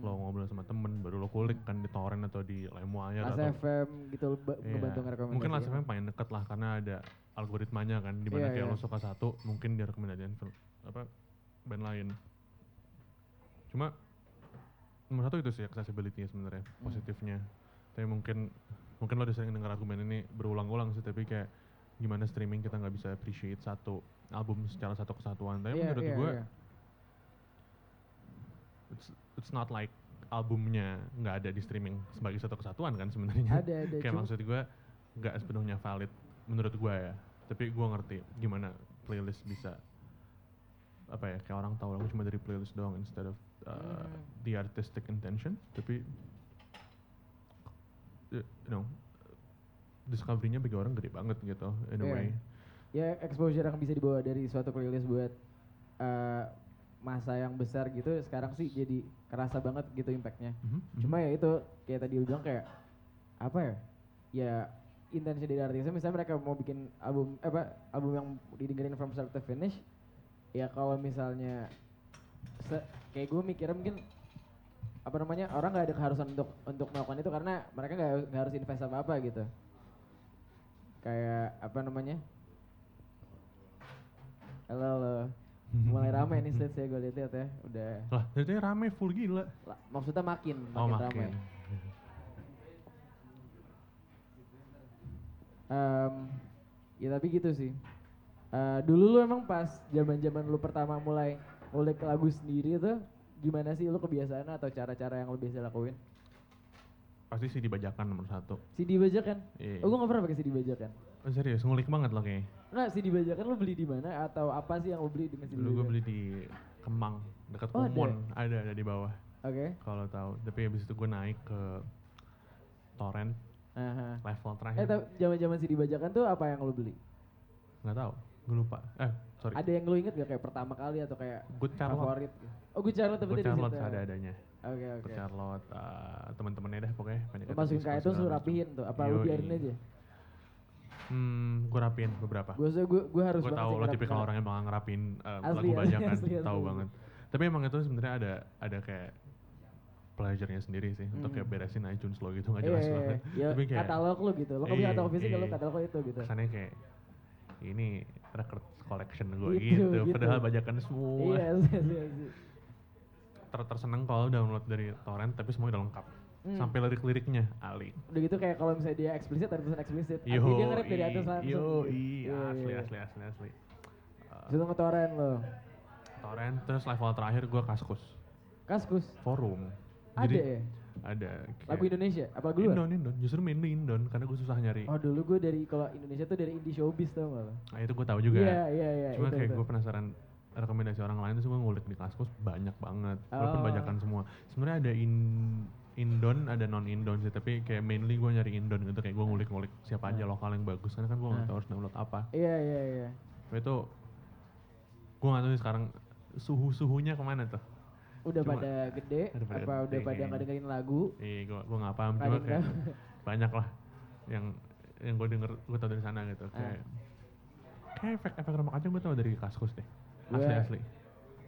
Speaker 3: lo ngobrol sama temen baru lo kulik kan di torrent atau di LimeWire
Speaker 2: Last
Speaker 3: atau
Speaker 2: FM gitu
Speaker 3: Iya.
Speaker 2: ngebantu ngerekomendasiin.
Speaker 3: Mungkin Last FM paling deket lah karena ada algoritmanya kan di mana
Speaker 2: Iya,
Speaker 3: kayak
Speaker 2: iya.
Speaker 3: lo suka satu mungkin dia rekomendasiin film apa band lain. Cuma nomor satu itu sih accessibility sebenarnya
Speaker 2: Hmm.
Speaker 3: positifnya. Tapi mungkin mungkin lo udah sering dengar argumen ini berulang-ulang sih tapi kayak gimana streaming kita nggak bisa appreciate satu album secara satu kesatuan. Tapi
Speaker 2: Iya,
Speaker 3: menurut
Speaker 2: iya,
Speaker 3: gue
Speaker 2: iya.
Speaker 3: It's it's not like albumnya nggak ada di streaming sebagai satu kesatuan kan sebenarnya.
Speaker 2: Ada ada.
Speaker 3: kayak maksud gue nggak sepenuhnya valid menurut gue ya tapi gue ngerti gimana playlist bisa apa ya kayak orang tahu lagu cuma dari playlist doang instead of uh,
Speaker 2: Hmm.
Speaker 3: the artistic intention tapi uh, you know discovery-nya bagi orang gede banget gitu in a
Speaker 2: Iya.
Speaker 3: way
Speaker 2: ya exposure yang bisa dibawa dari suatu playlist buat eh, masa yang besar gitu sekarang sih jadi kerasa banget gitu impactnya.
Speaker 3: Mhm, mhm.
Speaker 2: cuma ya itu kayak tadi lu bilang kayak apa ya ya intensi dari artisnya misalnya mereka mau bikin album eh, apa album yang didengerin from start to finish ya kalau misalnya se- kayak gue mikirnya mungkin apa namanya orang nggak ada keharusan untuk untuk melakukan itu karena mereka nggak harus invest apa apa gitu. Kayak apa namanya halo halo mulai ramai nih stage ya gue lihat ya udah
Speaker 3: lah jadi rame full gila
Speaker 2: la- maksudnya makin
Speaker 3: oh
Speaker 2: makin ramai
Speaker 3: makin
Speaker 2: Em, ya tapi gitu sih. Eh, dulu lu emang pas zaman-zaman lu pertama mulai ngulik lagu sendiri tuh gimana sih lu kebiasaan atau cara-cara yang lu biasa lakuin?
Speaker 3: pasti sih dibajakan nomor satu
Speaker 2: CD bajakan?
Speaker 3: Iya.
Speaker 2: Oh gua gak pernah pakai CD bajakan.
Speaker 3: oh, serius ngulik banget loh kayaknya
Speaker 2: Nggak, CD bajakan lu beli di mana atau apa sih yang lu beli dengan CD
Speaker 3: dulu gue beli di Kemang dekat
Speaker 2: Oh, ada
Speaker 3: Kumon ada ada di bawah
Speaker 2: Oke.
Speaker 3: kalau tahu tapi habis itu gue naik ke torrent
Speaker 2: Aha.
Speaker 3: level
Speaker 2: Eh
Speaker 3: terakhir
Speaker 2: tapi zaman-zaman CD bajakan tuh apa yang lu beli?
Speaker 3: nggak tahu gue lupa eh sorry
Speaker 2: Ada yang lu inget gak kayak pertama kali atau kayak
Speaker 3: Good Charlotte
Speaker 2: favorit? Oh Good Charlotte tapi
Speaker 3: Good Charlotte
Speaker 2: situ.
Speaker 3: ada adanya
Speaker 2: Oke oke.
Speaker 3: Good Charlotte eh, teman-temannya dah pokoknya
Speaker 2: masukin kayak itu
Speaker 3: macam.
Speaker 2: rapihin tuh, apa lu
Speaker 3: Yoi.
Speaker 2: biarin aja?
Speaker 3: Hmm gue rapiin beberapa
Speaker 2: Gue gue gue harus
Speaker 3: gue tahu lo tipikal orang yang bakal ngerapin eh,
Speaker 2: Asli,
Speaker 3: lagu bajakan tahu banget tapi emang itu sebenarnya ada ada kayak pleasure-nya sendiri sih untuk kayak
Speaker 2: Hmm.
Speaker 3: beresin iTunes lo gitu nggak
Speaker 2: Iya,
Speaker 3: jelas
Speaker 2: iya,
Speaker 3: banget
Speaker 2: iya.
Speaker 3: tapi kayak
Speaker 2: katalog lu gitu. Lo kalau punya
Speaker 3: Iya,
Speaker 2: katalog fisik lo
Speaker 3: iya.
Speaker 2: katalog lo itu gitu.
Speaker 3: kesannya kayak ini record collection gue
Speaker 2: Gitu,
Speaker 3: gitu,
Speaker 2: gitu.
Speaker 3: padahal bajakan semua
Speaker 2: Iya, sih, sih.
Speaker 3: ter terseneng kalau download dari torrent tapi semuanya udah lengkap
Speaker 2: Hmm.
Speaker 3: sampai lirik-liriknya alik
Speaker 2: Udah gitu kayak kalau misalnya dia eksplisit ada tulisan eksplisit.
Speaker 3: yo
Speaker 2: Artinya dia ngerep dari atas langsung.
Speaker 3: yo
Speaker 2: gitu.
Speaker 3: i
Speaker 2: Iya,
Speaker 3: asli
Speaker 2: iya.
Speaker 3: asli asli asli Uh,
Speaker 2: lu ngetoren lo.
Speaker 3: torrent terus level terakhir gue kaskus
Speaker 2: Kaskus.
Speaker 3: forum
Speaker 2: Ada
Speaker 3: jadi
Speaker 2: ya?
Speaker 3: ada kayak-
Speaker 2: Lagu Indonesia? Apa lagu luar?
Speaker 3: Indon Indon justru mainly Indon karena gue susah nyari
Speaker 2: Oh dulu gue dari kalau Indonesia tuh dari indie showbiz tau gak lo?
Speaker 3: nah itu gue tahu juga
Speaker 2: Iya iya iya.
Speaker 3: cuma
Speaker 2: itu,
Speaker 3: kayak
Speaker 2: itu.
Speaker 3: gue penasaran rekomendasi orang lain terus gue ngulik di kaskus banyak banget walaupun
Speaker 2: Oh.
Speaker 3: bajakan semua sebenarnya ada in Indon ada non Indon sih tapi kayak mainly gue nyari Indon gitu kayak gue ngulik-ngulik siapa aja
Speaker 2: Ah.
Speaker 3: lokal yang bagus karena kan gue nggak
Speaker 2: Ah.
Speaker 3: tahu harus download apa
Speaker 2: Iya iya iya.
Speaker 3: Tapi itu gue nggak tahu sekarang suhu-suhunya ke mana tuh
Speaker 2: Udah
Speaker 3: Cuma-
Speaker 2: pada gede?
Speaker 3: Udah pada
Speaker 2: apa udah pada nggak dengerin lagu?
Speaker 3: eh gue gue nggak paham cuma kayak banyak lah yang yang gue denger gue tau dari sana gitu
Speaker 2: Ah.
Speaker 3: kayak kayak efek efek rumah kaca gue tau dari kaskus deh
Speaker 2: Gua-
Speaker 3: asli asli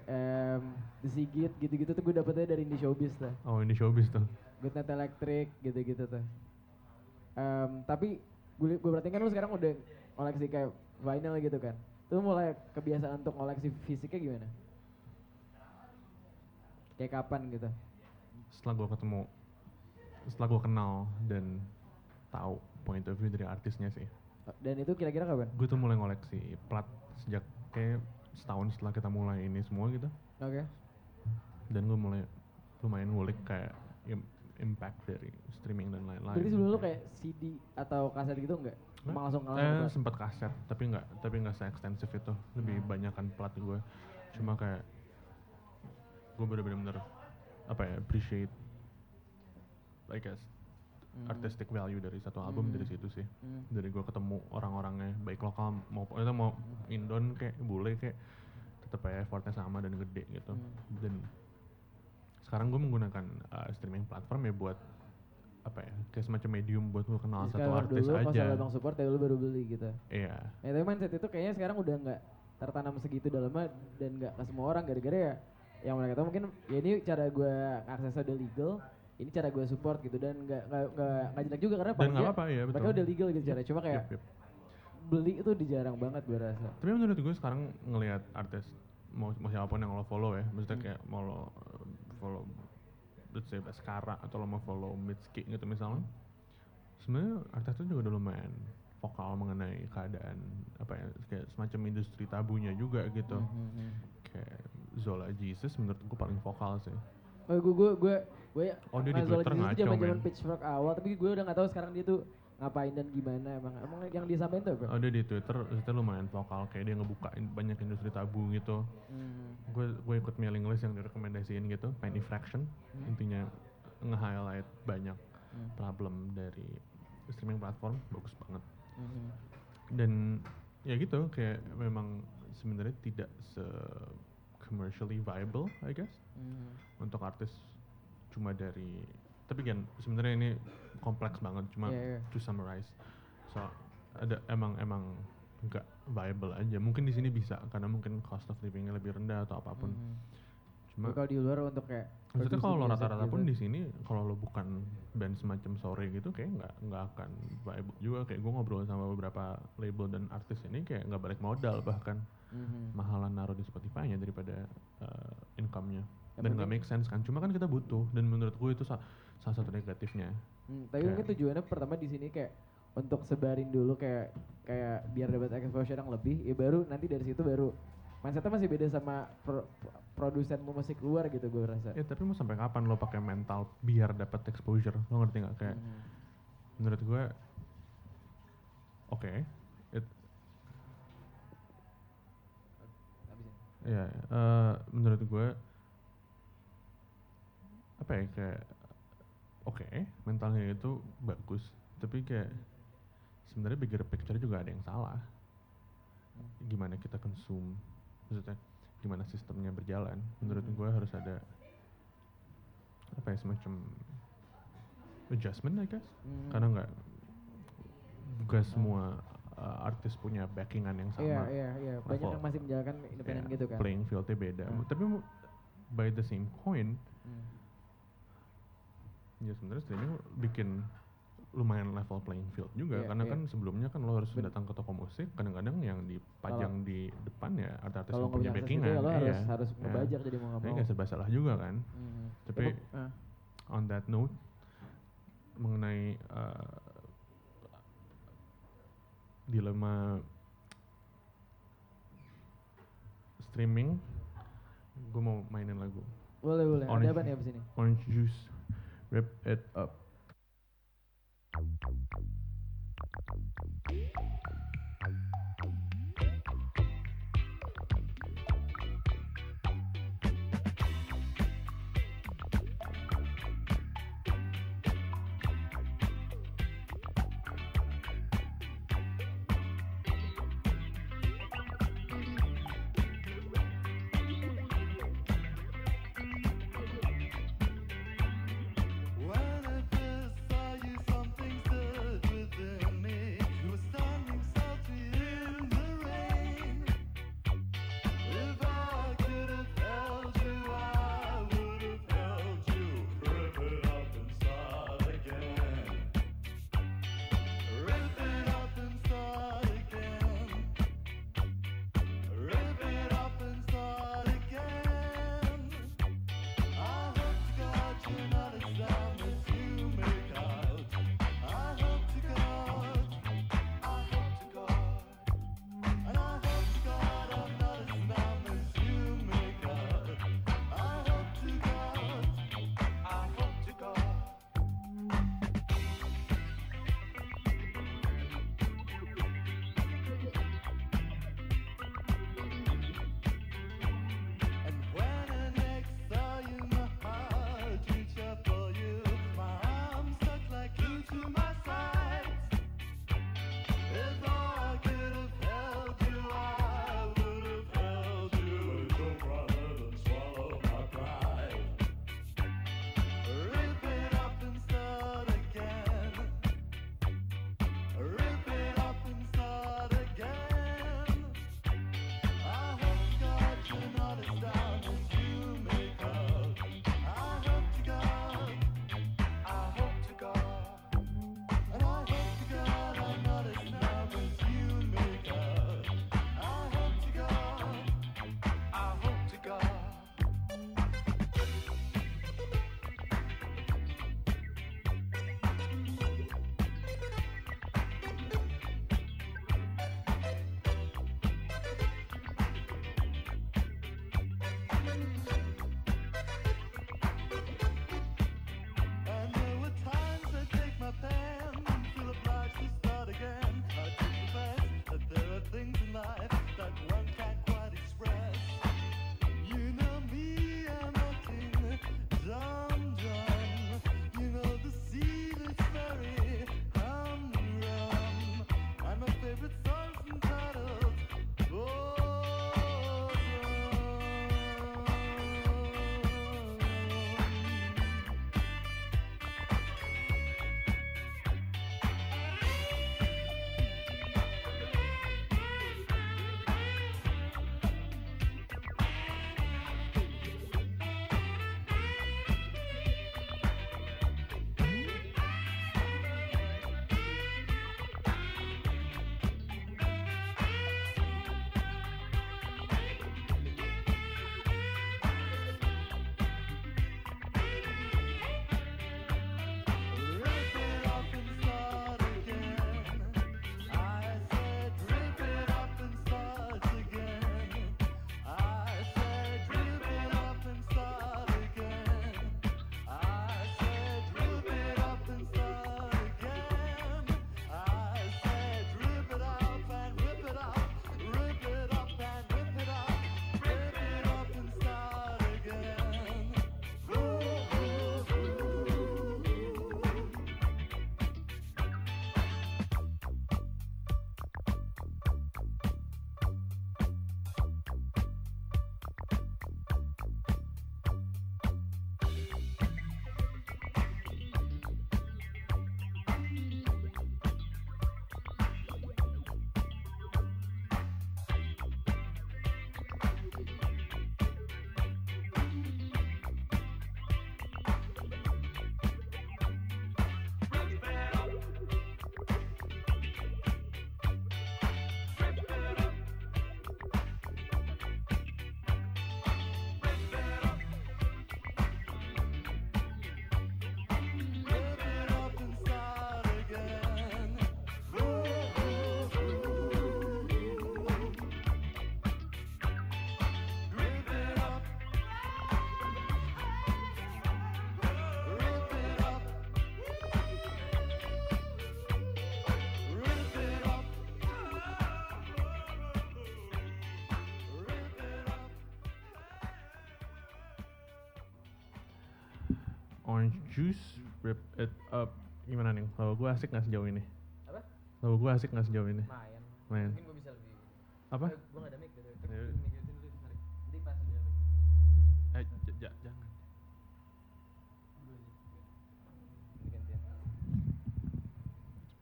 Speaker 2: Em, The Sigit gitu-gitu tuh gue dapetnya dari indie showbiz lah.
Speaker 3: oh ini showbiz tuh
Speaker 2: Good Night Electric gitu-gitu tuh. Em, tapi gue gue perhatiin kan lu sekarang udah koleksi kayak vinyl gitu kan. Tuh mulai kebiasaan untuk koleksi fisiknya gimana? Kayak kapan gitu?
Speaker 3: setelah gue ketemu setelah gue kenal dan tahu point of view dari artisnya sih
Speaker 2: Dan itu kira-kira kapan?
Speaker 3: gue tuh mulai ngoleksi plat sejak kayak setahun setelah kita mulai ini semua gitu
Speaker 2: Oke.
Speaker 3: dan gue mulai lumayan ngulik kayak im- impact dari streaming dan lain-lain
Speaker 2: Berarti sebelum lu kayak CD atau kaset gitu enggak? Emang langsung langsung
Speaker 3: eh sempat kaset tapi nggak tapi nggak se ekstensif itu lebih
Speaker 2: Hmm.
Speaker 3: banyak kan plat gue cuma kayak gue bener-bener apa ya appreciate I guess
Speaker 2: Hmm.
Speaker 3: artistic value dari satu album
Speaker 2: Hmm.
Speaker 3: dari situ sih
Speaker 2: Hmm.
Speaker 3: dari gue ketemu orang-orangnya baik lokal maupun itu mau Indon kayak bule kayak tetap aja effortnya sama dan gede gitu
Speaker 2: Hmm.
Speaker 3: dan sekarang gue menggunakan uh, streaming platform ya buat apa ya kayak semacam medium buat gue kenal satu artis
Speaker 2: dulu
Speaker 3: aja
Speaker 2: abang support ya lu baru beli gitu.
Speaker 3: iya
Speaker 2: Ya tapi mindset itu kayaknya sekarang udah nggak tertanam segitu dalamnya dan nggak ke semua orang gara-gara ya yang mereka tahu mungkin ya ini cara gue aksesnya udah legal ini cara gue support gitu dan nggak nggak jelek juga karena
Speaker 3: Dan nggak apa-apa ya betul.
Speaker 2: mereka udah legal gitu cara cuma kayak
Speaker 3: Yep, yep.
Speaker 2: beli itu di jarang banget gue rasa
Speaker 3: Tapi menurut gue sekarang ngelihat artis mau, mau siapa pun yang lo follow ya, maksudnya
Speaker 2: Hmm.
Speaker 3: kayak mau lo follow let's say Baskara atau lo mau follow Mitski gitu misalnya. Sebenarnya artis itu juga udah lumayan vokal mengenai keadaan apa ya kayak semacam industri tabunya juga gitu.
Speaker 2: Mhm.
Speaker 3: Kayak Zola Jesus menurut gue paling vokal sih.
Speaker 2: Oh, gue gue gue gue
Speaker 3: Oh, dia di Twitter
Speaker 2: Jesus zaman pitchfork awal tapi gue udah nggak tahu sekarang dia tuh ngapain dan gimana emang emang yang disampaikan tuh
Speaker 3: dia di Twitter, Twitter lumayan vokal kayak dia ngebuka banyak industri tabu gitu.
Speaker 2: Hmm.
Speaker 3: gue gue ikut mailing list yang direkomendasiin gitu Penny Fraction
Speaker 2: Hmm.
Speaker 3: intinya nge-highlight banyak
Speaker 2: Hmm.
Speaker 3: problem dari streaming platform bagus banget
Speaker 2: Mhm.
Speaker 3: dan ya gitu kayak memang sebenarnya tidak se commercially viable I guess
Speaker 2: Mhm.
Speaker 3: untuk artis cuma dari tapi kan sebenarnya ini kompleks banget cuma
Speaker 2: Iya, iya.
Speaker 3: to summarize so ada emang emang nggak viable aja mungkin di sini bisa karena mungkin cost of livingnya lebih rendah atau apa pun
Speaker 2: Mhm.
Speaker 3: cuma
Speaker 2: Tapi kalau di luar untuk kayak
Speaker 3: Maksudnya kalau lo rata-rata
Speaker 2: gitu.
Speaker 3: pun di sini kalau lo bukan band semacam sore gitu kayak nggak nggak akan viable juga kayak gue ngobrol sama beberapa label dan artis ini kayak nggak balik modal bahkan
Speaker 2: Mhm.
Speaker 3: mahalan naruh di Spotify-nya daripada uh, income-nya
Speaker 2: Yang
Speaker 3: dan nggak make sense kan cuma kan kita butuh dan menurut gue itu salah satu negatifnya
Speaker 2: Hmm, tapi mungkin
Speaker 3: Kayak-
Speaker 2: tujuannya pertama di sini kayak untuk sebarin dulu kayak kayak biar dapat exposure yang lebih, ya baru nanti dari situ baru mindsetnya masih beda sama pro, pro- produsen musik luar gitu gue rasa.
Speaker 3: ya tapi mau sampai kapan lo pakai mental biar dapat exposure lo ngerti nggak kayak
Speaker 2: Mhm.
Speaker 3: menurut gue oke it-
Speaker 2: ini.
Speaker 3: Ya, eh, menurut gue apa ya kayak oke mentalnya itu bagus, tapi kayak sebenarnya bigger picture juga ada yang salah. Gimana kita consume, maksudnya gimana sistemnya berjalan? Menurut
Speaker 2: Hmm.
Speaker 3: gue harus ada apa ya semacam adjustment I guess,
Speaker 2: Mhm.
Speaker 3: karena nggak gak semua uh, artis punya backingan yang sama.
Speaker 2: Iya iya iya banyak yang masih menjalankan independen
Speaker 3: Ya,
Speaker 2: gitu kan.
Speaker 3: Playing fieldnya beda.
Speaker 2: Hmm.
Speaker 3: Tapi by the same coin,
Speaker 2: Hmm.
Speaker 3: Ya sebenarnya streaming bikin lumayan level playing field juga
Speaker 2: Iya,
Speaker 3: karena
Speaker 2: iya.
Speaker 3: kan sebelumnya kan lo harus
Speaker 2: Ben-
Speaker 3: datang ke toko musik kadang-kadang yang dipajang di depan ya artis-artis yang punya backingan
Speaker 2: lo
Speaker 3: iya.
Speaker 2: harus harus
Speaker 3: Iya.
Speaker 2: ngebajak jadi mau nggak mau.
Speaker 3: nggak serba salah juga kan
Speaker 2: Mhm.
Speaker 3: Tapi-
Speaker 2: Ya, ah.
Speaker 3: on that note mengenai uh, dilema streaming gue mau mainin lagu
Speaker 2: boleh boleh. Ada
Speaker 3: Orange-
Speaker 2: apa nih abis ini?
Speaker 3: Orange Juice Rip It Up Juice, Rip It Up. Gimana nih? Lagu gue asik gak sejauh ini?
Speaker 2: Apa?
Speaker 3: Lagu gue asik gak sejauh ini?
Speaker 2: Main.
Speaker 3: Main.
Speaker 2: Mungkin gue bisa lebih.
Speaker 3: Apa?
Speaker 2: Gue gak ada mic gitu.
Speaker 3: Ya.
Speaker 2: Nanti pas.
Speaker 3: Eh, jangan.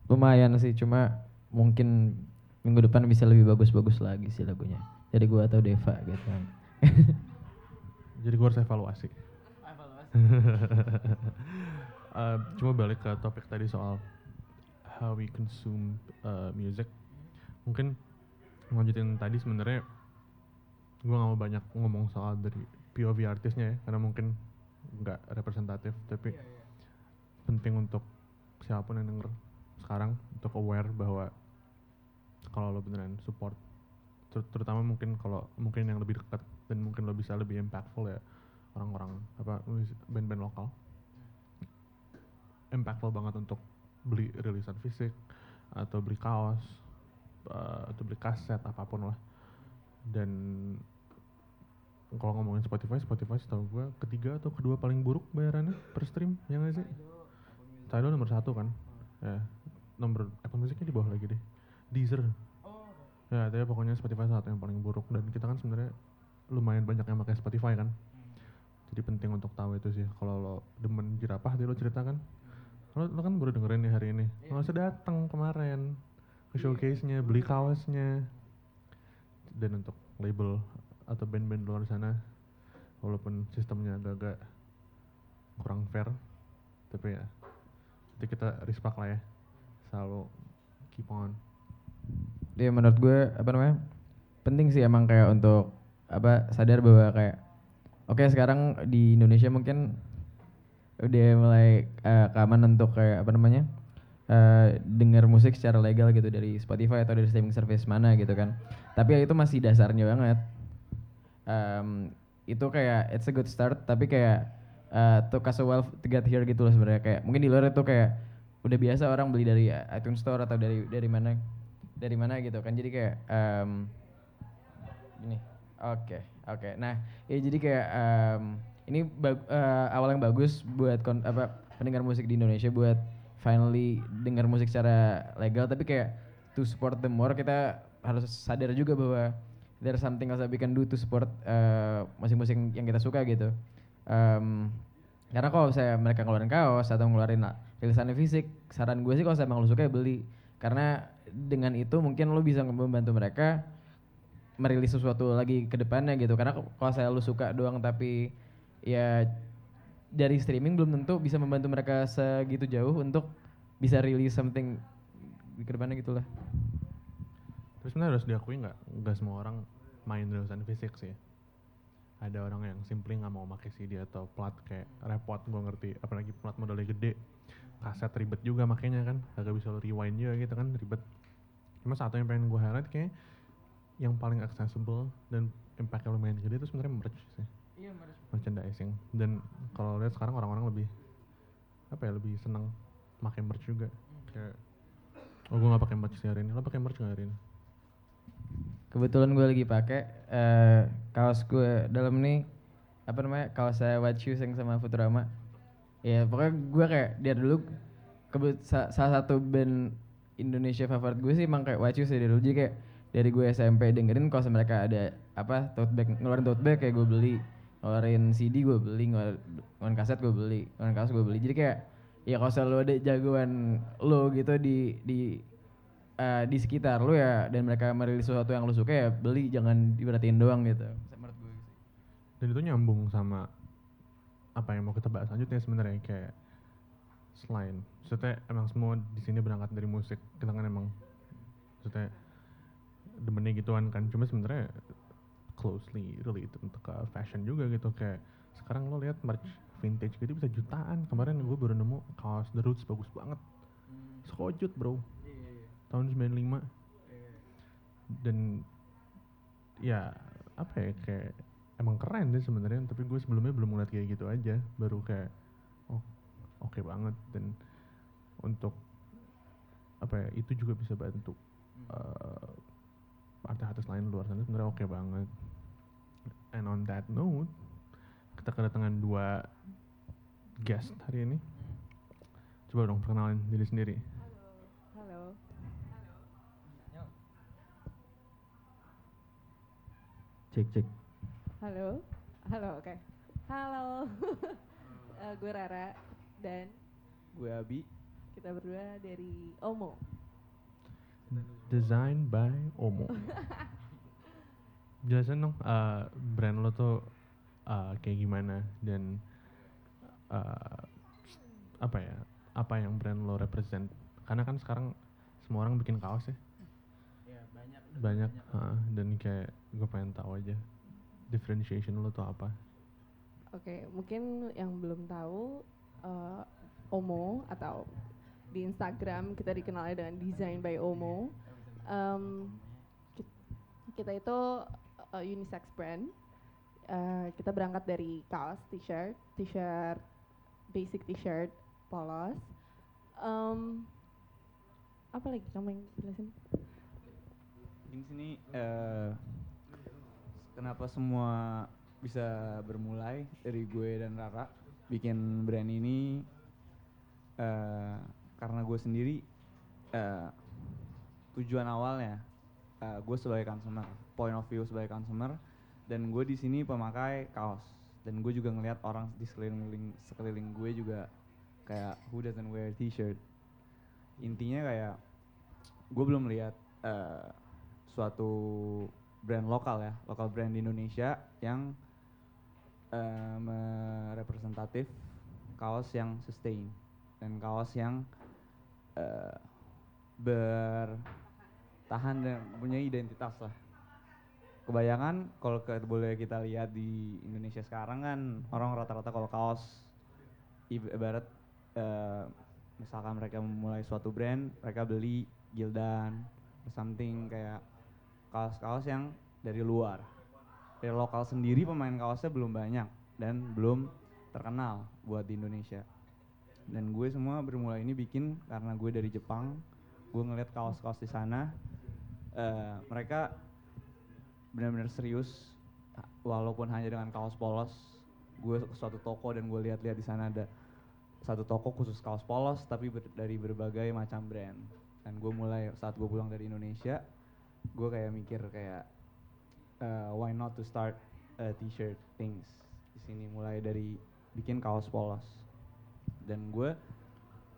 Speaker 2: Lumayan sih, cuma mungkin minggu depan bisa lebih bagus-bagus lagi sih lagunya. Jadi gua atau Deva gitu kan.
Speaker 3: Jadi gue harus evaluasi. Eh, cuma balik ke topik tadi soal how we consume uh, music. Mungkin lanjutin tadi sebenarnya gue gak mau banyak ngomong soal dari POV artisnya ya, karena mungkin nggak representatif, tapi penting untuk siapa pun yang denger sekarang untuk aware bahwa kalau lo beneran support ter- terutama mungkin kalau mungkin yang lebih dekat dan mungkin lo bisa lebih impactful ya orang-orang apa band-band lokal. Impactful banget untuk beli rilisan fisik atau beli kaos uh, atau beli kaset apa pun lah. Dan kalau ngomongin Spotify Spotify setahu gue ketiga atau kedua paling buruk bayarannya per stream ya nggak sih? Tidal nomor satu kan? Ya nomor Apple Musicnya di bawah lagi deh. Deezer. Ya tapi pokoknya Spotify satu yang paling buruk. Dan kita kan sebenarnya lumayan banyak yang pakai Spotify kan jadi penting untuk tahu itu sih. Kalau lo demen jerapah tadi lo ceritakan. Lo, lo kan baru dengerin nih hari ini. Lo usah datang kemarin. Ke showcase-nya beli kaosnya. Dan untuk label atau band-band luar sana walaupun sistemnya agak-agak kurang fair tapi ya nanti kita respect lah ya. Selalu keep on.
Speaker 2: Ya menurut gue apa namanya penting sih emang kayak untuk apa sadar bahwa kayak oke sekarang di Indonesia mungkin udah mulai eh, keaman untuk kayak apa namanya eh, dengar musik secara legal gitu dari Spotify atau dari streaming service mana gitu kan. Tapi itu masih dasarnya banget. Em, itu kayak it's a good start tapi kayak eh took us a while to get here gitu loh sebenarnya. Kayak mungkin di luar itu kayak udah biasa orang beli dari iTunes Store atau dari dari mana dari mana gitu kan. Jadi kayak em, gini oke oke. Nah ya jadi kayak em, ini eh, awal yang bagus buat kon- apa pendengar musik di Indonesia buat finally dengar musik secara legal. Tapi kayak to support them more kita harus sadar juga bahwa there's something else that we can do to support eh, musik-musik yang kita suka gitu. Em, karena kalau saya mereka ngeluarin kaos atau ngeluarin rilisannya fisik saran gue sih kalau saya emang lu suka ya beli. Karena dengan itu mungkin lo bisa membantu mereka merilis sesuatu lagi ke depannya gitu. Karena kalau saya lu suka doang tapi ya dari streaming belum tentu bisa membantu mereka segitu jauh untuk bisa rilis something di ke depannya gitu lah
Speaker 3: Terus sebenarnya harus diakui nggak, nggak semua orang main rilisan fisik sih. Ada orang yang simply nggak mau pakai CD atau plat kayak repot gue ngerti, apalagi plat modelnya gede, kaset ribet juga makanya kan, agak bisa lo rewind juga gitu kan ribet. Cuma satu yang pengen gue highlight kayak yang paling accessible dan impactnya lumayan gede itu sebenarnya merch sih, merchandising. Dan kalau lihat sekarang orang-orang lebih apa ya lebih senang pakai merch juga. Kayak Oh gue gak pakai merch sih hari ini. Lo pakai merch gak hari ini?
Speaker 2: kebetulan gue lagi pakai eh, kaos gue dalam nih apa namanya kaos saya White Shoes yang sama Futurama ya pokoknya gue kayak dari dulu kebet sa- salah satu band Indonesia favorit gue sih emang kayak White Shoes ya dulu jadi kayak dari gue SMP dengerin kaos mereka ada apa tote bag ngeluarin tote bag kayak gue beli ngeluarin CD gue beli ngeluarin, kaset gue beli ngeluarin kaos gue beli jadi kayak ya kalau selalu ada jagoan lo gitu di di eh, di sekitar lu ya dan mereka merilis sesuatu yang lu suka ya beli jangan diperhatiin doang gitu. Menurut gue.
Speaker 3: Dan itu nyambung sama apa yang mau kita bahas selanjutnya sebenarnya kayak selain maksudnya emang semua di sini berangkat dari musik kita kan emang maksudnya demennya gituan kan. Cuma sebenarnya closely related untuk ke fashion juga gitu. Kayak sekarang lo lihat merch vintage gitu bisa jutaan. Kemarin gue baru nemu kaos The Roots bagus banget. Sekojut bro. Tahun 95 dan ya apa ya kayak emang keren deh sebenarnya. Tapi gue sebelumnya belum ngeliat kayak gitu aja. Baru kayak oh oke banget. Dan untuk apa ya itu juga bisa bantu eh, artis-artis lain luar sana sebenarnya oke banget and on that note kita kedatangan dua guest hari ini. Coba dong perkenalin diri sendiri.
Speaker 5: Halo.
Speaker 6: Cek cek.
Speaker 5: Halo. Halo, oke. Halo. Eh, gue Rara dan
Speaker 6: Gue Abi.
Speaker 5: kita berdua dari Omo.
Speaker 3: Design by Omo. Jelasin dong eh, brand lo tuh eh, kayak gimana dan eh, apa ya? Apa yang brand lo represent? Karena kan sekarang semua orang bikin kaos ya. banyak ah, dan kayak gue pengen tahu aja differentiation lo tuh apa
Speaker 5: Oke, mungkin yang belum tahu eh, Omo atau di Instagram kita dikenalnya dengan Design by Omo. Ki- kita itu eh, unisex brand. Eh, kita berangkat dari kaos, t-shirt, t-shirt, basic t-shirt, polos. Em, apa lagi kamu yang jelasin?
Speaker 6: Di sini eh, kenapa semua bisa bermulai dari gue dan Rara bikin brand ini eh, karena gue sendiri eh, tujuan awalnya eh, gue sebagai consumer, point of view sebagai consumer dan gue di sini pemakai kaos. Dan gue juga ngelihat orang di sekeliling sekeliling gue juga kayak who doesn't wear t-shirt? Intinya kayak gue belum lihat eh, suatu brand lokal ya lokal brand di Indonesia yang eh, merepresentatif kaos yang sustain dan kaos yang eh, bertahan dan punya identitas lah. Kebayangan kalau boleh kita lihat di Indonesia sekarang kan orang rata-rata kalau kaos ib- ibarat eh, misalkan mereka memulai suatu brand mereka beli Gildan something kayak kaos-kaos yang dari luar. Dari lokal sendiri pemain kaosnya belum banyak dan belum terkenal buat di Indonesia dan gue semua bermula ini bikin karena gue dari Jepang gue ngeliat kaos-kaos di sana eh, mereka benar-benar serius walaupun hanya dengan kaos polos. Gue ke suatu toko dan gue lihat-lihat di sana ada satu toko khusus kaos polos tapi ber- dari berbagai macam brand. Dan gue mulai saat gue pulang dari Indonesia gue kayak mikir kayak uh, why not to start a t-shirt things? Di sini mulai dari bikin kaos polos dan gue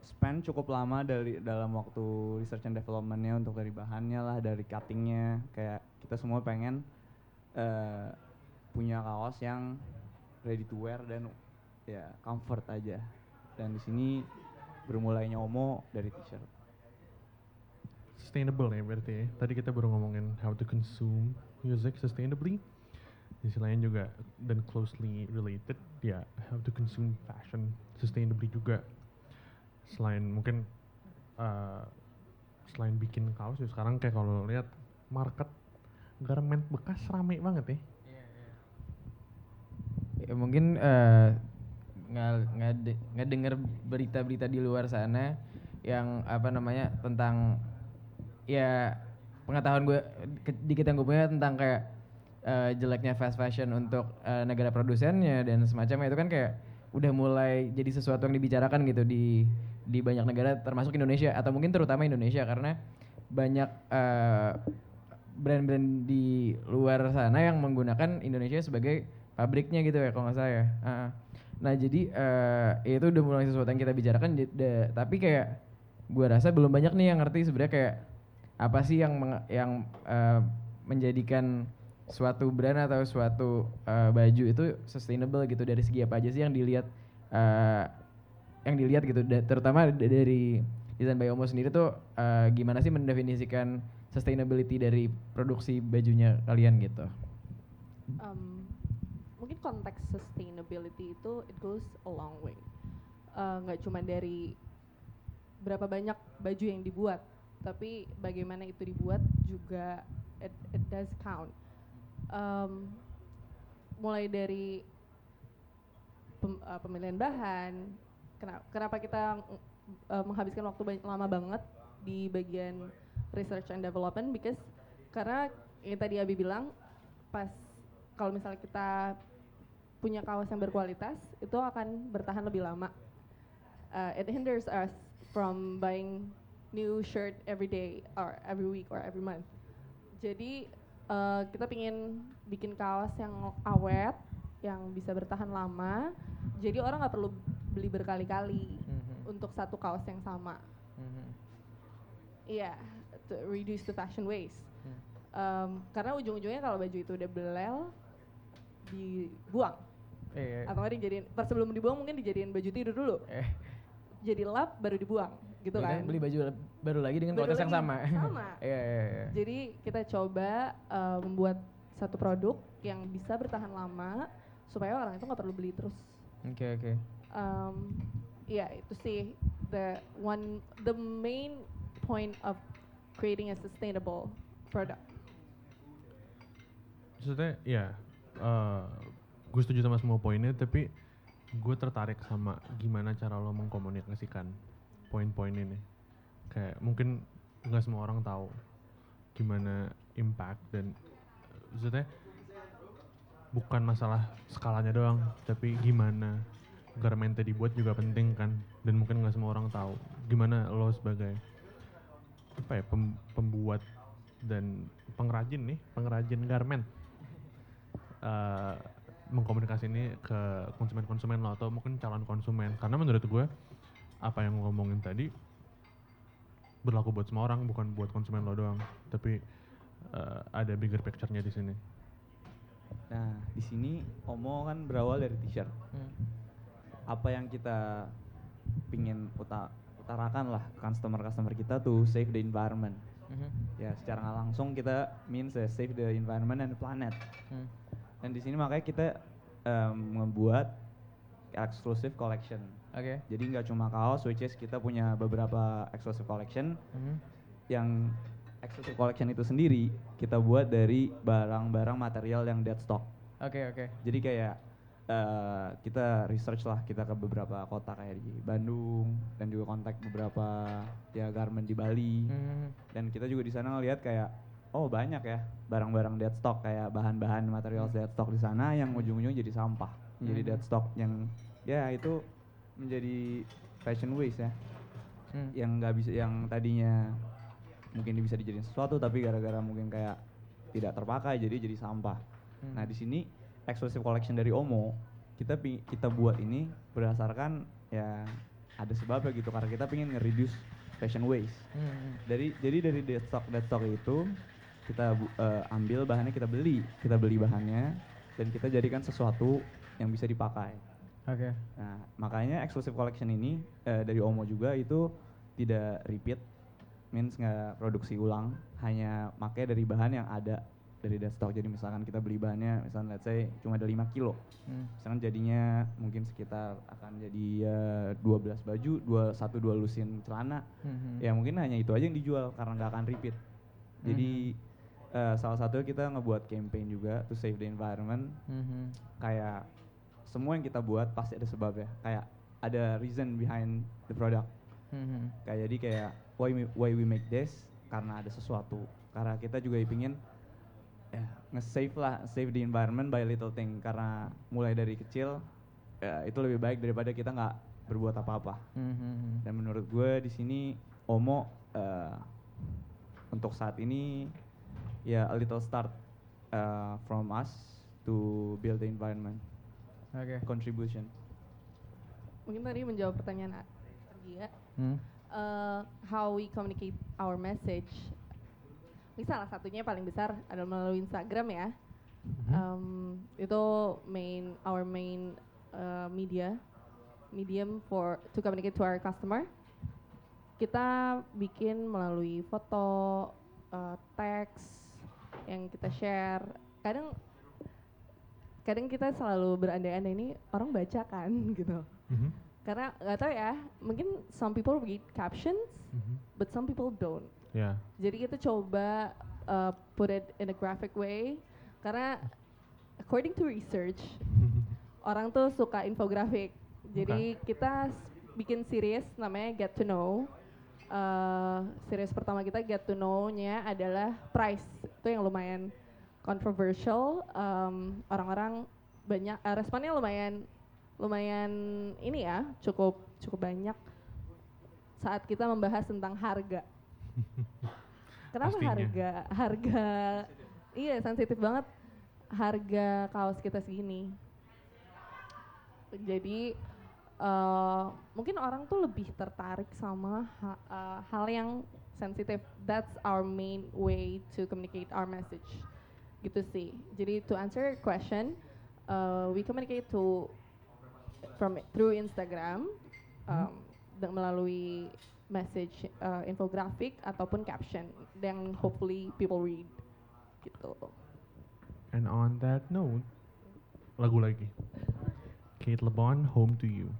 Speaker 6: spend cukup lama dari dalam waktu research and developmentnya untuk dari bahannya lah dari cuttingnya kayak kita semua pengen eh, punya kaos yang ready to wear dan ya comfort aja dan di sini bermulainya Omo dari t-shirt
Speaker 3: sustainable ya berarti ya. Tadi kita baru ngomongin how to consume music sustainably. Di sisi lain juga dan closely related ya how to consume fashion sustainably juga. Selain mungkin uh, selain bikin kaos ya sekarang kayak kalau lihat market garment bekas rame banget ya.
Speaker 2: Ya, mungkin eh, nggak nggak de- nggak dengar berita-berita di luar sana yang apa namanya tentang ya pengetahuan gue dikit yang gue punya tentang kayak eh, jeleknya fast fashion untuk eh, negara produsennya dan semacamnya itu kan kayak udah mulai jadi sesuatu yang dibicarakan gitu di di banyak negara termasuk Indonesia atau mungkin terutama Indonesia karena banyak eh, brand-brand di luar sana yang menggunakan Indonesia sebagai pabriknya gitu ya kalau nggak salah ya. Ah. Nah jadi eh, itu udah mulai sesuatu yang kita bicarakan, tapi kayak gue rasa belum banyak nih yang ngerti sebenarnya kayak apa sih yang yang eh, menjadikan suatu brand atau suatu eh, baju itu sustainable gitu dari segi apa aja sih yang dilihat eh, yang dilihat gitu da- terutama da- dari desain by Omo sendiri tuh eh, gimana sih mendefinisikan sustainability dari produksi bajunya kalian gitu.
Speaker 5: um, mungkin konteks sustainability itu it goes a long way. Uh, nggak cuma dari berapa banyak baju yang dibuat, tapi bagaimana itu dibuat juga it, it does count. Um, mulai dari pem- uh, pemilihan bahan, kenapa, kenapa kita uh, menghabiskan waktu banyak, lama banget di bagian research and development because karena yang tadi Abi bilang pas kalau misalnya kita punya kaos yang berkualitas itu akan bertahan lebih lama. Uh, it hinders us from buying new shirt every day or every week or every month. Jadi uh, kita pingin bikin kaos yang awet, yang bisa bertahan lama. Jadi orang nggak perlu beli berkali-kali
Speaker 2: Mhm.
Speaker 5: untuk satu kaos yang sama.
Speaker 2: Mhm.
Speaker 5: Iya, to reduce the fashion waste. Um, karena ujung-ujungnya kalau baju itu udah belel, dibuang.
Speaker 2: Iya.
Speaker 5: Atau nggak dijadiin, pas sebelum dibuang mungkin dijadiin baju tidur dulu.
Speaker 2: Eh,
Speaker 5: Jadi lap, baru dibuang. Gitu
Speaker 2: beli-
Speaker 5: kan.
Speaker 2: Beli baju baru lagi dengan
Speaker 5: Baru
Speaker 2: kualitas yang sama.
Speaker 5: sama.
Speaker 2: Iya, iya, iya.
Speaker 5: Jadi kita coba uh, membuat satu produk yang bisa bertahan lama, supaya orang itu nggak perlu beli terus.
Speaker 2: Oke, oke.
Speaker 5: Um, ya itu sih the one the main point of creating a sustainable product.
Speaker 3: Maksudnya ya, gue setuju sama semua poinnya, tapi gue tertarik sama gimana cara lo mengkomunikasikan poin-poin ini. Kayak mungkin nggak semua orang tahu gimana impact dan maksudnya bukan masalah skalanya doang, tapi gimana garmentnya dibuat juga penting kan, dan mungkin nggak semua orang tahu gimana lo sebagai apa ya pem- pembuat dan pengrajin nih pengrajin garment eh mengkomunikasi ini ke konsumen-konsumen lo atau mungkin calon konsumen karena menurut gue apa yang ngomongin tadi berlaku buat semua orang bukan buat konsumen lo doang tapi eh, ada bigger picture-nya di sini
Speaker 6: Nah, di sini Omo kan berawal dari t-shirt.
Speaker 2: Hmm.
Speaker 6: Apa yang kita pingin uta- utarakan lah ke customer-customer kita tuh save the environment.
Speaker 2: Mhm.
Speaker 6: Ya, secara nggak langsung kita means ya save the environment and the planet.
Speaker 2: Hmm.
Speaker 6: Dan di sini makanya kita em, membuat exclusive collection.
Speaker 2: Oke.
Speaker 6: Jadi nggak cuma kaos, which is kita punya beberapa exclusive collection
Speaker 2: Mhm.
Speaker 6: yang exclusive collection itu sendiri kita buat dari barang-barang material yang dead stock.
Speaker 2: Oke, oke.
Speaker 6: Jadi kayak eh, kita research lah kita ke beberapa kota kayak di Bandung dan juga kontak beberapa ya garment di Bali
Speaker 2: Mhm.
Speaker 6: dan kita juga di sana ngelihat kayak oh banyak ya barang-barang dead stock kayak bahan-bahan material dead stock di sana yang ujung-ujungnya jadi sampah jadi
Speaker 2: Hmm.
Speaker 6: dead stock yang ya itu menjadi fashion waste ya
Speaker 2: Hmm.
Speaker 6: yang nggak bisa yang tadinya mungkin bisa dijadiin sesuatu tapi gara-gara mungkin kayak tidak terpakai jadi jadi sampah.
Speaker 2: Hmm.
Speaker 6: Nah di sini exclusive collection dari Omo kita kita buat ini berdasarkan ya ada sebabnya gitu karena kita pengen nge-reduce fashion waste.
Speaker 2: Mhm.
Speaker 6: Dari jadi dari dead stock dead stock itu kita eh, ambil bahannya kita beli kita beli bahannya dan kita jadikan sesuatu yang bisa dipakai.
Speaker 2: Oke.
Speaker 6: Nah, makanya exclusive collection ini eh, dari Omo juga itu tidak repeat, means nggak produksi ulang, hanya pakai dari bahan yang ada dari dead stock. Jadi misalkan kita beli bahannya, misalkan let's say cuma ada 5 kilo,
Speaker 2: Hmm.
Speaker 6: misalkan jadinya mungkin sekitar akan jadi ya 12 baju, dua satu dua lusin celana,
Speaker 2: Mhm.
Speaker 6: ya mungkin hanya itu aja yang dijual karena nggak akan repeat. Jadi eh, salah satu kita ngebuat campaign juga to save the environment
Speaker 2: Mhm.
Speaker 6: kayak semua yang kita buat pasti ada sebabnya. Kayak ada reason behind the product.
Speaker 2: Mhm.
Speaker 6: kayak jadi kayak why we, why we make this? Karena ada sesuatu. Karena kita juga ingin ya nge-save lah save the environment by little thing. Karena mulai dari kecil ya, itu lebih baik daripada kita nggak berbuat apa-apa.
Speaker 2: Mhm.
Speaker 6: dan menurut gue di sini Omo eh, untuk saat ini ya a little start eh, from us to build the environment
Speaker 2: Oke.
Speaker 6: contribution
Speaker 5: Mungkin tadi menjawab pertanyaan A- Argia,
Speaker 2: Hmm.
Speaker 5: uh, how we communicate our message. Ini salah satunya paling besar adalah melalui Instagram ya. Um, itu main our main uh, media medium for to communicate to our customer. Kita bikin melalui foto, uh, teks yang kita share. Kadang kadang kita selalu berandai-andai ini orang baca kan gitu.
Speaker 3: Mhm.
Speaker 5: Karena nggak tahu ya, mungkin some people read captions,
Speaker 3: Mhm.
Speaker 5: but some people don't.
Speaker 3: ya
Speaker 5: Jadi kita coba uh, put it in a graphic way, karena according to research, orang tuh suka infografik. Jadi kita s- bikin series namanya Get to Know. Uh, series pertama kita Get to Know-nya adalah price. Itu yang lumayan controversial. Um, orang-orang banyak eh, responnya lumayan lumayan ini ya cukup cukup banyak saat kita membahas tentang harga. Kenapa
Speaker 3: Pastinya.
Speaker 5: harga harga iya sensitif banget harga kaos kita segini. Jadi eh, mungkin orang tuh lebih tertarik sama ha- eh, hal yang sensitif. That's our main way to communicate our message. Gitu sih. Jadi to answer your question, uh, we communicate to from through Instagram um, dan melalui message uh, infographic ataupun caption yang hopefully people read gitu.
Speaker 3: And on that note, lagu lagi. Kate LeBon, Home to You.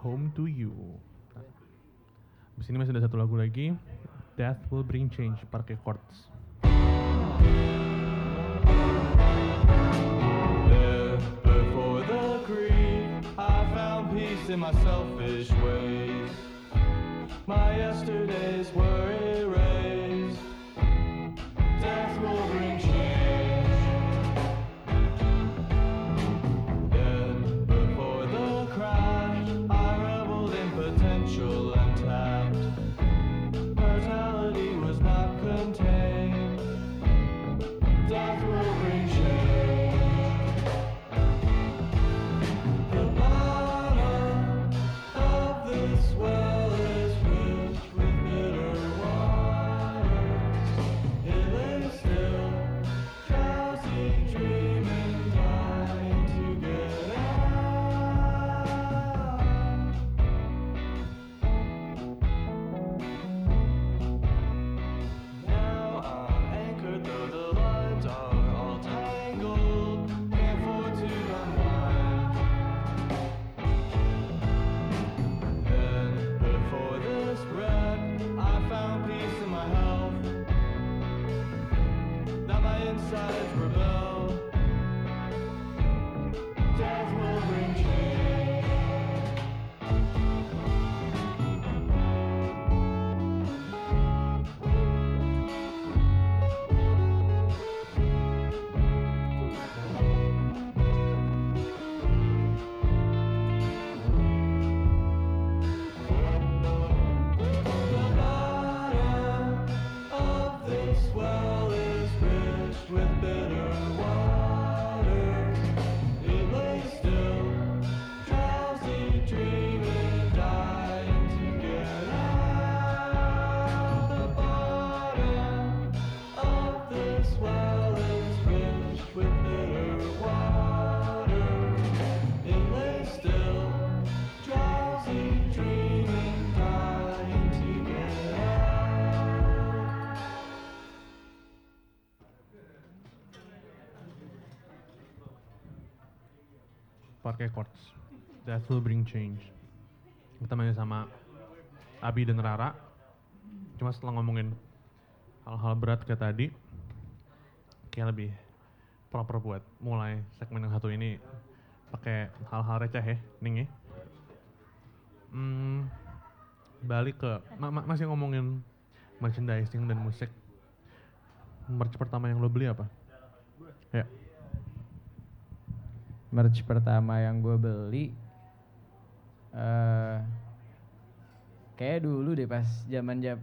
Speaker 7: Home to You.
Speaker 3: Di sini masih ada satu lagu lagi, Death Will Bring Change,
Speaker 4: found peace in my selfish ways. My yesterdays were erased. Death will bring
Speaker 3: Courts, Death Will Bring Change. Kita main sama Abi dan Rara. Cuma setelah ngomongin hal-hal berat kayak tadi, kayak lebih proper buat mulai segmen yang satu ini pakai hal-hal receh ya, Ning ya. Hmm, balik ke ma- ma- masih ngomongin merchandising dan musik. Merch pertama yang lo beli apa? Ya,
Speaker 2: merch pertama yang gue beli eh kayak dulu deh pas zaman jam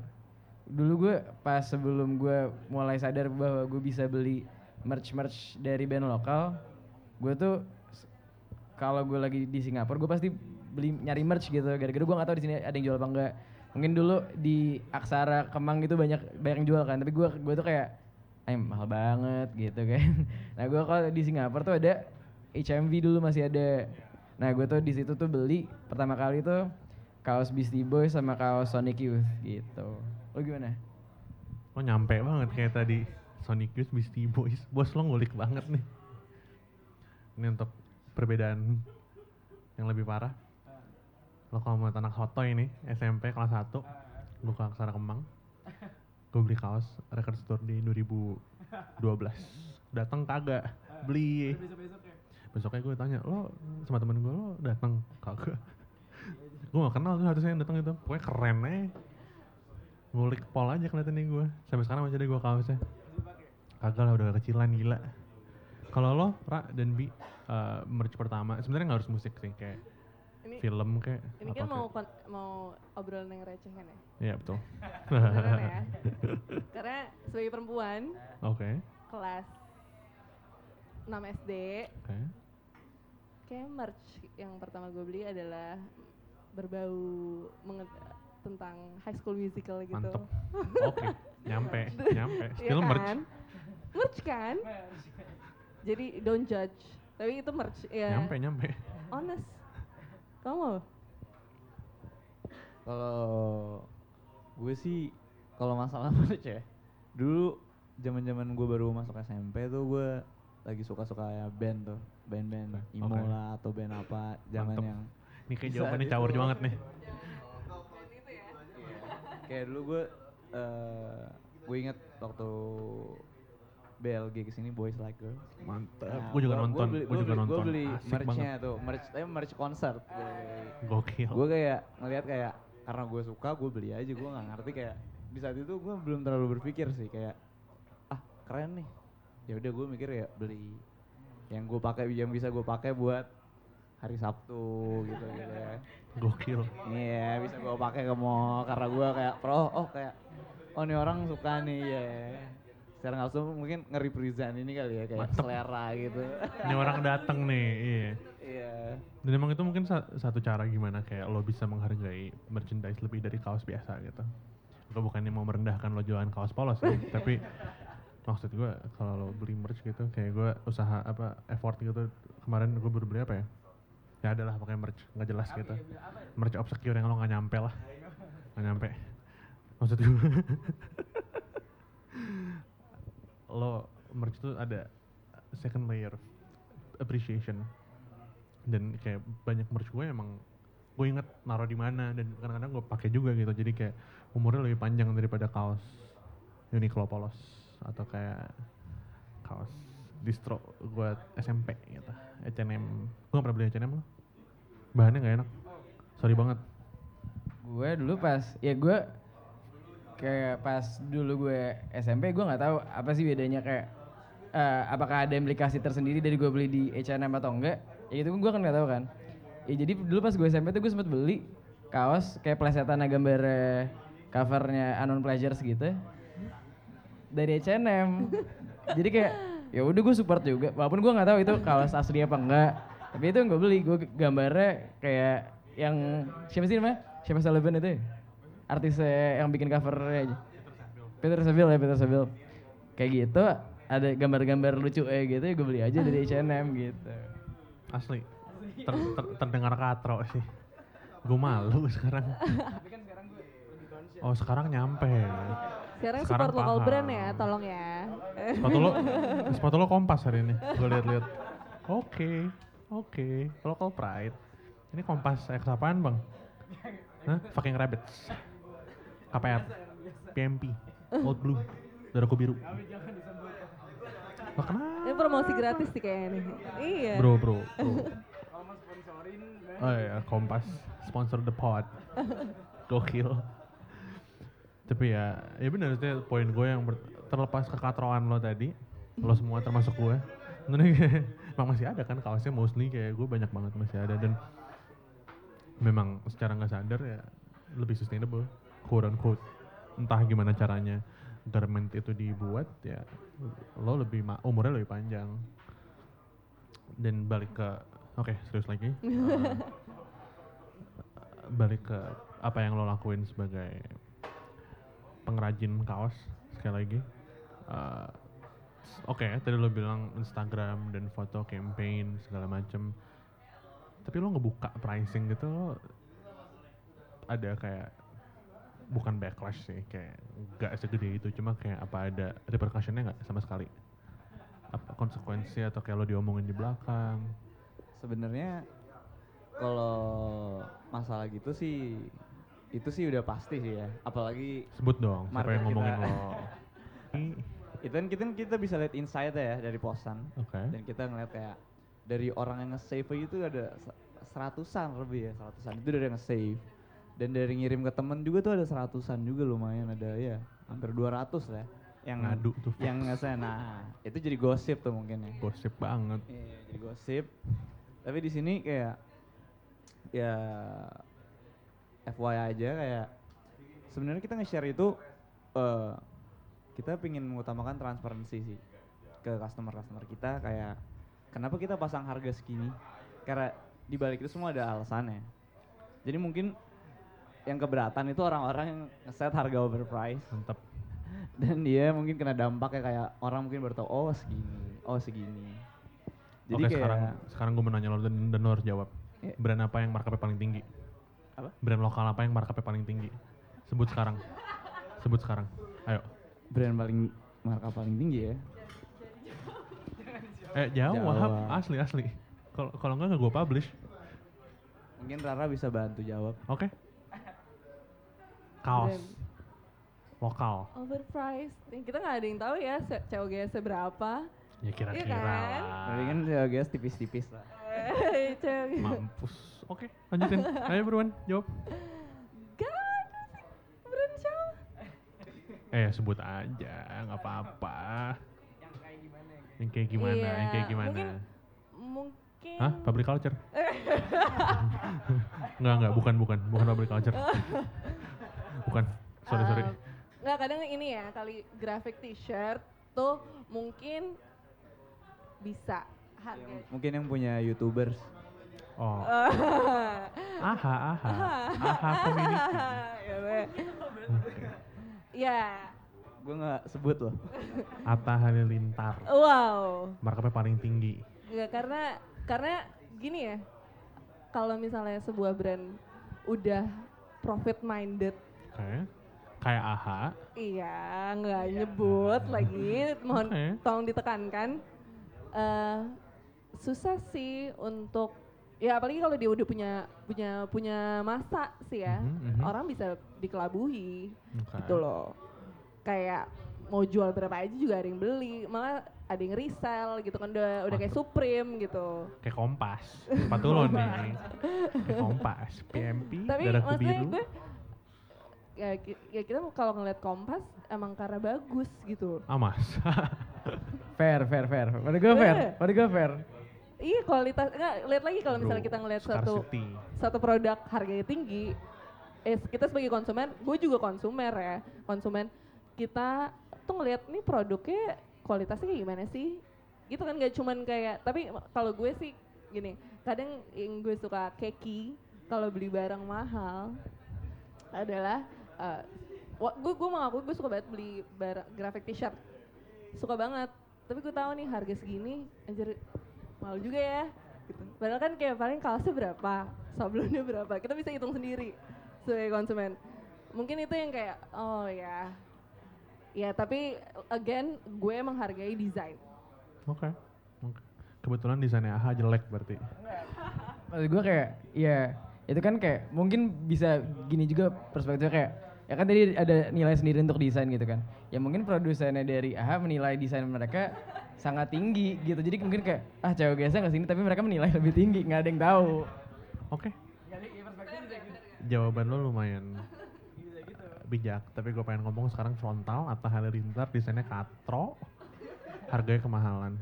Speaker 2: dulu gue pas sebelum gue mulai sadar bahwa gue bisa beli merch merch dari band lokal gue tuh kalau gue lagi di Singapura gue pasti beli nyari merch gitu. Gara-gara gue nggak tahu di sini ada yang jual apa enggak mungkin dulu di Aksara Kemang gitu banyak banyak yang jual kan. Tapi gue gue tuh kayak ay mahal banget gitu kan. Nah gue kalau di Singapura tuh ada HMV dulu masih ada. Nah gue tuh di situ tuh beli pertama kali tuh kaos Beastie Boys sama kaos Sonic Youth gitu. Lo gimana?
Speaker 3: Lo nyampe banget kayak tadi. Sonic Youth Beastie Boys. Bos lo ngulik banget nih. Ini untuk perbedaan yang lebih parah. Lo kalau mau anak soto ini SMP kelas 1 gue ke Aksara Kemang gue beli kaos record store di 2012 datang kagak? Beli besoknya gue tanya lo sama temen gue lo datang kagak gue gak kenal tuh harusnya yang datang itu. Pokoknya keren eh ngulik pol aja kelihatannya gue sampai sekarang masih ada gue kaosnya. Kagak lah udah kecilan gila. Kalau lo Ra dan Bi eh, merch pertama sebenarnya nggak harus musik sih kayak
Speaker 5: Ini
Speaker 3: film kayak
Speaker 5: ini kan mau
Speaker 3: kayak-
Speaker 5: mau obrolan yang receh kan ya?
Speaker 3: Iya betul.
Speaker 5: Ya? Karena sebagai perempuan
Speaker 3: oke.
Speaker 5: kelas 6 SD,
Speaker 3: oke
Speaker 5: kayak merch yang pertama gue beli adalah berbau tentang High School Musical gitu.
Speaker 3: mantep oke nyampe nyampe
Speaker 5: Iya
Speaker 3: still merch
Speaker 5: kan? Merch kan? Jadi don't judge. Tapi itu merch ya.
Speaker 3: nyampe nyampe
Speaker 5: Honest. Kamu?
Speaker 6: Kalau gue sih kalau masalah merch ya, dulu zaman-zaman gue baru masuk SMP tuh gue lagi suka-suka ya band tuh, band-band emo
Speaker 3: Oke.
Speaker 6: lah atau band apa, zaman
Speaker 3: Mantep.
Speaker 6: yang
Speaker 3: Ini kayak jawabannya
Speaker 6: gitu.
Speaker 3: caur banget nih.
Speaker 6: kayak dulu gue eh gue inget waktu BLG ke sini Boys Like Girls
Speaker 3: Mantap.
Speaker 6: Nah,
Speaker 3: gue juga
Speaker 6: gua-
Speaker 3: nonton. Gue juga
Speaker 6: beli,
Speaker 3: nonton.
Speaker 6: Gua beli merch-nya tuh, merch, tapi merch concert.
Speaker 3: Gokil.
Speaker 6: Gue kayak ngeliat kayak karena gue suka gue beli aja gue nggak ngerti kayak di saat itu gue belum terlalu berpikir sih kayak ah keren nih ya udah gue mikir ya beli yang gue pakai yang bisa gue pakai buat hari Sabtu gitu gitu ya
Speaker 3: Gokil.
Speaker 6: Iya bisa gue pakai ke mall karena gue kayak pro oh kayak oh ini orang suka nih ya secara nggak langsung mungkin nge-represent ini kali ya kayak
Speaker 3: Mantep.
Speaker 6: selera gitu
Speaker 3: Ini orang dateng nih. Iya.
Speaker 6: iya
Speaker 3: Dan emang itu mungkin sa- satu cara gimana kayak lo bisa menghargai merchandise lebih dari kaos biasa gitu. Gue bukannya mau merendahkan lo jualan kaos polos ya, tapi maksud gue kalau lo beli merch gitu kayak gue usaha apa effort gitu kemarin gue baru beli apa ya? Ya adalah pakai merch nggak jelas gitu. Merch obscure yang lo nggak nyampe lah, nggak nyampe. Maksud gue lo merch itu ada second layer appreciation dan kayak banyak merch gue emang gue inget naruh di mana dan kadang-kadang gue pakai juga gitu jadi kayak umurnya lebih panjang daripada kaos Uniqlo polos atau kayak kaos distro gue SMP gitu. H&M gue gak pernah beli H&M lo bahannya gak enak. Sorry banget.
Speaker 2: Gue dulu pas ya gue kayak pas dulu gue SMP gue nggak tahu apa sih bedanya kayak eh, apakah ada implikasi tersendiri dari gue beli di H&M atau enggak ya itu gue kan nggak tahu kan. Ya jadi dulu pas gue SMP tuh gue sempet beli kaos kayak plesetan gambar covernya Unknown Pleasures gitu dari H&M jadi kayak ya udah gue support juga. Walaupun gue nggak tahu itu kaos asli apa enggak. Tapi itu gue beli. Gue gambarnya kayak yang siapa sih namanya? Siapa Sullivan itu ya? artisnya yang bikin covernya aja. Peter Saville ya Peter Saville. Kayak gitu ada gambar-gambar lucu eh gitu gue beli aja dari H&M gitu.
Speaker 3: Asli. Ter- ter- terdengar katro sih. Gue malu sekarang. Oh sekarang nyampe
Speaker 5: Sekarang,
Speaker 3: Sekarang
Speaker 5: support brand ya, tolong ya.
Speaker 3: sepatu lo sepatu lo kompas hari ini gue lihat-lihat oke oke. Local pride. Ini kompas X apaan bang? Hah? fucking rabbits KPR PMP Old Blue. Darahku biru. Lah kenapa?
Speaker 5: Ini promosi gratis sih kayaknya nih. Iya.
Speaker 3: bro bro bro. Oh iya kompas. Sponsor the pod. Gokil tapi ya ya benar itu poin gue yang ber- terlepas kekatroan lo tadi lo semua termasuk gue emang masih ada kan kaosnya mostly kayak gue banyak banget masih ada. Dan memang secara nggak sadar ya lebih sustainable quote unquote entah gimana caranya garment itu dibuat ya lo lebih ma- umurnya lebih panjang. Dan balik ke oke serius lagi. Eh, balik ke apa yang lo lakuin sebagai pengrajin kaos sekali lagi. Eh, oke tadi lo bilang Instagram dan foto campaign segala macem. Tapi lo ngebuka pricing gitu lo ada kayak bukan backlash sih kayak nggak segede itu cuma kayak apa ada repercussionnya nggak sama sekali? Apa konsekuensi atau kayak lo diomongin di belakang?
Speaker 6: Sebenarnya kalau masalah gitu sih itu sih udah pasti sih ya. Apalagi
Speaker 3: sebut dong siapa yang ngomongin
Speaker 6: kita.
Speaker 3: lo. Ih,
Speaker 6: itu kan kita kita bisa lihat insight ya dari posan
Speaker 3: oke.
Speaker 6: Dan kita ngeliat kayak dari orang yang nge-save itu ada se- seratusan lebih ya seratusan. Itu dari nge-save. Dan dari ngirim ke temen juga tuh ada seratusan juga lumayan ada ya hampir 200 lah. Yang
Speaker 3: ngadu tuh
Speaker 6: yang nge nah itu jadi gosip tuh mungkin ya.
Speaker 3: Gosip banget.
Speaker 6: Iya, jadi gosip. Tapi di sini kayak ya FYI aja kayak sebenarnya kita nge-share itu eh kita pingin mengutamakan transparansi sih ke customer-customer kita kayak kenapa kita pasang harga segini? Karena di balik itu semua ada alasannya. Jadi mungkin yang keberatan itu orang-orang yang nge-set harga overprice
Speaker 3: mantap
Speaker 6: dan dia mungkin kena dampaknya kayak orang mungkin baru tahu oh segini, oh segini. Jadi
Speaker 3: oke
Speaker 6: kayak
Speaker 3: sekarang sekarang gue mau nanya lo dan, dan lo harus jawab
Speaker 6: Iya.
Speaker 3: brand apa yang markupnya paling tinggi
Speaker 6: Apa?
Speaker 3: brand lokal apa yang markupnya paling tinggi sebut sekarang sebut sekarang ayo
Speaker 6: brand paling marka paling tinggi ya.
Speaker 3: eh jawab
Speaker 6: Jawab.
Speaker 3: asli asli kalau kalau enggak nggak gue publish
Speaker 6: Mungkin Rara bisa bantu jawab.
Speaker 3: Oke. Kaos.
Speaker 5: Brand.
Speaker 3: Lokal.
Speaker 5: Overpriced. Kita nggak ada yang tahu ya se- COGS berapa.
Speaker 3: Ya kira-kira
Speaker 5: Iya kan?
Speaker 6: Tapi kan ya guys tipis-tipis lah.
Speaker 5: Eh, COGS.
Speaker 3: Mampus. Oke, lanjutin. Ayo buruan, jawab.
Speaker 5: Gak ada sih.
Speaker 3: Eh, sebut aja, nggak apa-apa. Yang kayak gimana?
Speaker 5: Iya,
Speaker 3: Yang kayak gimana?
Speaker 5: mungkin- Mungkin.
Speaker 3: Hah? Public culture? Enggak, enggak, bukan, bukan. Bukan public culture. bukan. Sorry, sorry.
Speaker 5: Um, Nggak kadang ini ya kali graphic t-shirt tuh mungkin bisa harga.
Speaker 6: Yang- mungkin yang punya youtubers.
Speaker 3: Oh. Aha, aha. Aha community.
Speaker 5: Ya. Ya,
Speaker 6: Gue nggak sebut loh.
Speaker 3: Atta Halilintar.
Speaker 5: wow.
Speaker 3: Markupnya paling tinggi.
Speaker 5: Ya karena karena gini ya, kalau misalnya sebuah brand udah profit minded,
Speaker 3: Oke. Kayak AHA.
Speaker 5: iya nggak nyebut lagi, mohon
Speaker 3: Oke.
Speaker 5: tolong ditekankan. eh susah sih untuk ya apalagi kalau dia udah punya punya punya masa sih ya,
Speaker 3: Mhm, mhm.
Speaker 5: orang bisa dikelabuhi
Speaker 3: Oke.
Speaker 5: gitu loh. Kayak mau jual berapa aja juga ada yang beli, malah ada yang resell gitu kan udah udah kayak Supreme gitu.
Speaker 3: Kayak kompas. Sepatu lo nih. Kayak kompas. PMP,
Speaker 5: Tapi
Speaker 3: darahku
Speaker 5: maksudnya
Speaker 3: biru.
Speaker 5: gue ya, ya kita kalau ngeliat Kompas emang karena bagus gitu.
Speaker 3: Amas.
Speaker 2: Fair, fair, fair. Pada gue fair,
Speaker 5: Eh.
Speaker 2: pada gue fair.
Speaker 5: Iya kualitas enggak lihat lagi kalau misalnya kita ngeliat satu satu produk harganya tinggi eh kita sebagai konsumen, gue juga konsumer ya, konsumen kita tuh ngeliat nih produknya kualitasnya kayak gimana sih? Gitu kan gak cuman kayak tapi kalau gue sih gini, kadang yang gue suka keki kalau beli barang mahal adalah wa- gue gue mengaku gue suka banget beli barang graphic t-shirt suka banget tapi gue tahu nih harga segini anjir mahal juga ya gitu. padahal kan kayak paling kaosnya berapa sablonnya berapa kita bisa hitung sendiri sebagai konsumen mungkin itu yang kayak oh ya ya tapi again gue menghargai desain
Speaker 3: Oke. Oke. Kebetulan desainnya AHA jelek berarti.
Speaker 2: Maksud gue kayak, ya itu kan kayak mungkin bisa gini juga perspektifnya kayak, ya kan tadi ada nilai sendiri untuk desain gitu kan. Ya mungkin produsennya dari AHA menilai desain mereka sangat tinggi gitu. Jadi mungkin kayak, ah cewek biasa nggak sini tapi mereka menilai lebih tinggi, nggak ada yang tahu.
Speaker 3: Oke. Jawaban lo lumayan bijak, tapi gue pengen ngomong sekarang frontal, Atta Halilintar desainnya katro, harganya kemahalan.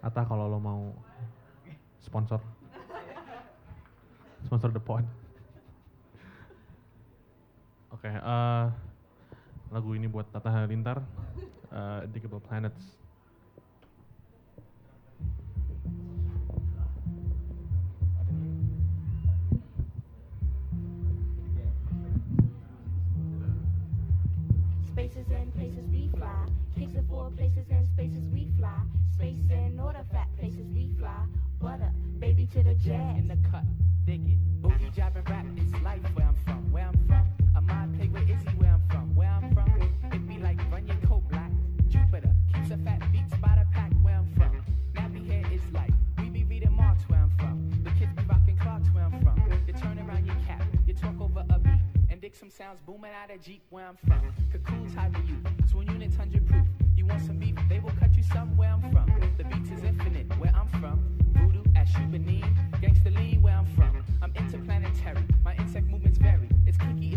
Speaker 3: Atta kalau lo mau sponsor, sponsor the pod. Oke, eh, lagu ini buat Atta Halilintar, eh, Digable Planets.
Speaker 1: Spaces and places we fly. Kicks and four places and spaces we fly. Space and order fat places we fly. Butter, baby to the jazz.
Speaker 7: in the cut, dig it. Boogie jobbing rap is life where I'm from. Where I'm from, I might play with Izzy sounds booming out of Jeep where I'm from. Cocoons hide you, swoon units hundred proof. You want some beef, they will cut you some where I'm from. The beats is infinite where I'm from. Voodoo at Shubanin, gangsta lean where I'm from. I'm interplanetary, my insect movements vary. It's kinky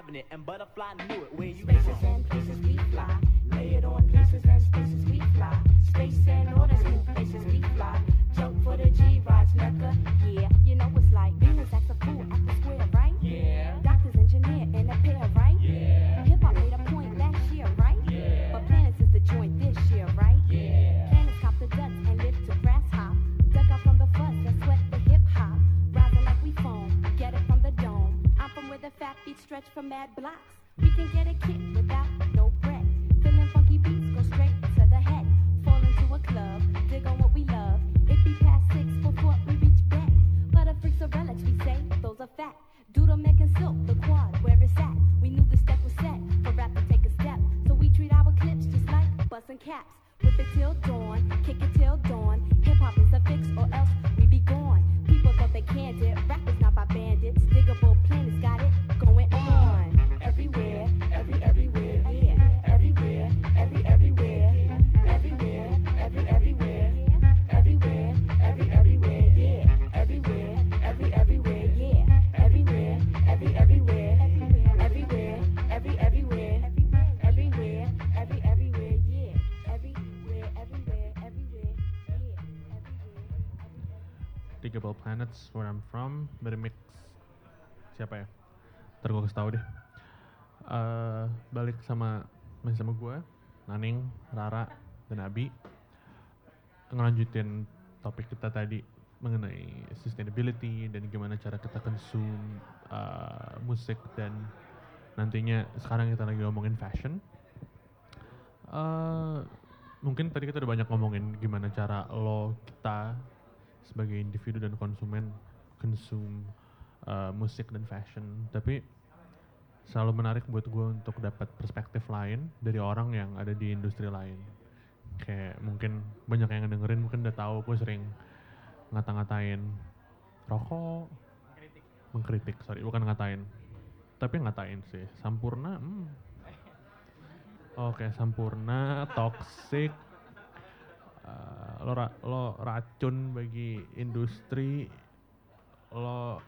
Speaker 1: Doodle ain't having it, and Butterfly knew
Speaker 3: bermix siapa ya? Ntar gue kasih tau deh. Eh, balik sama masih sama gue, Naning, Rara, dan Abi. Ngelanjutin topik kita tadi mengenai sustainability dan gimana cara kita consume eh, musik dan nantinya sekarang kita lagi ngomongin fashion. Eh, mungkin tadi kita udah banyak ngomongin gimana cara lo kita sebagai individu dan konsumen consume uh, musik dan fashion. Tapi selalu menarik buat gue untuk dapat perspektif lain dari orang yang ada di industri lain. Kayak mungkin banyak yang dengerin mungkin udah tahu gue sering ngata-ngatain rokok. Mengkritik sorry bukan ngatain. Tapi ngatain sih sampurna hmm. oke sampurna toxic uh, lo ra- lo racun bagi industri lo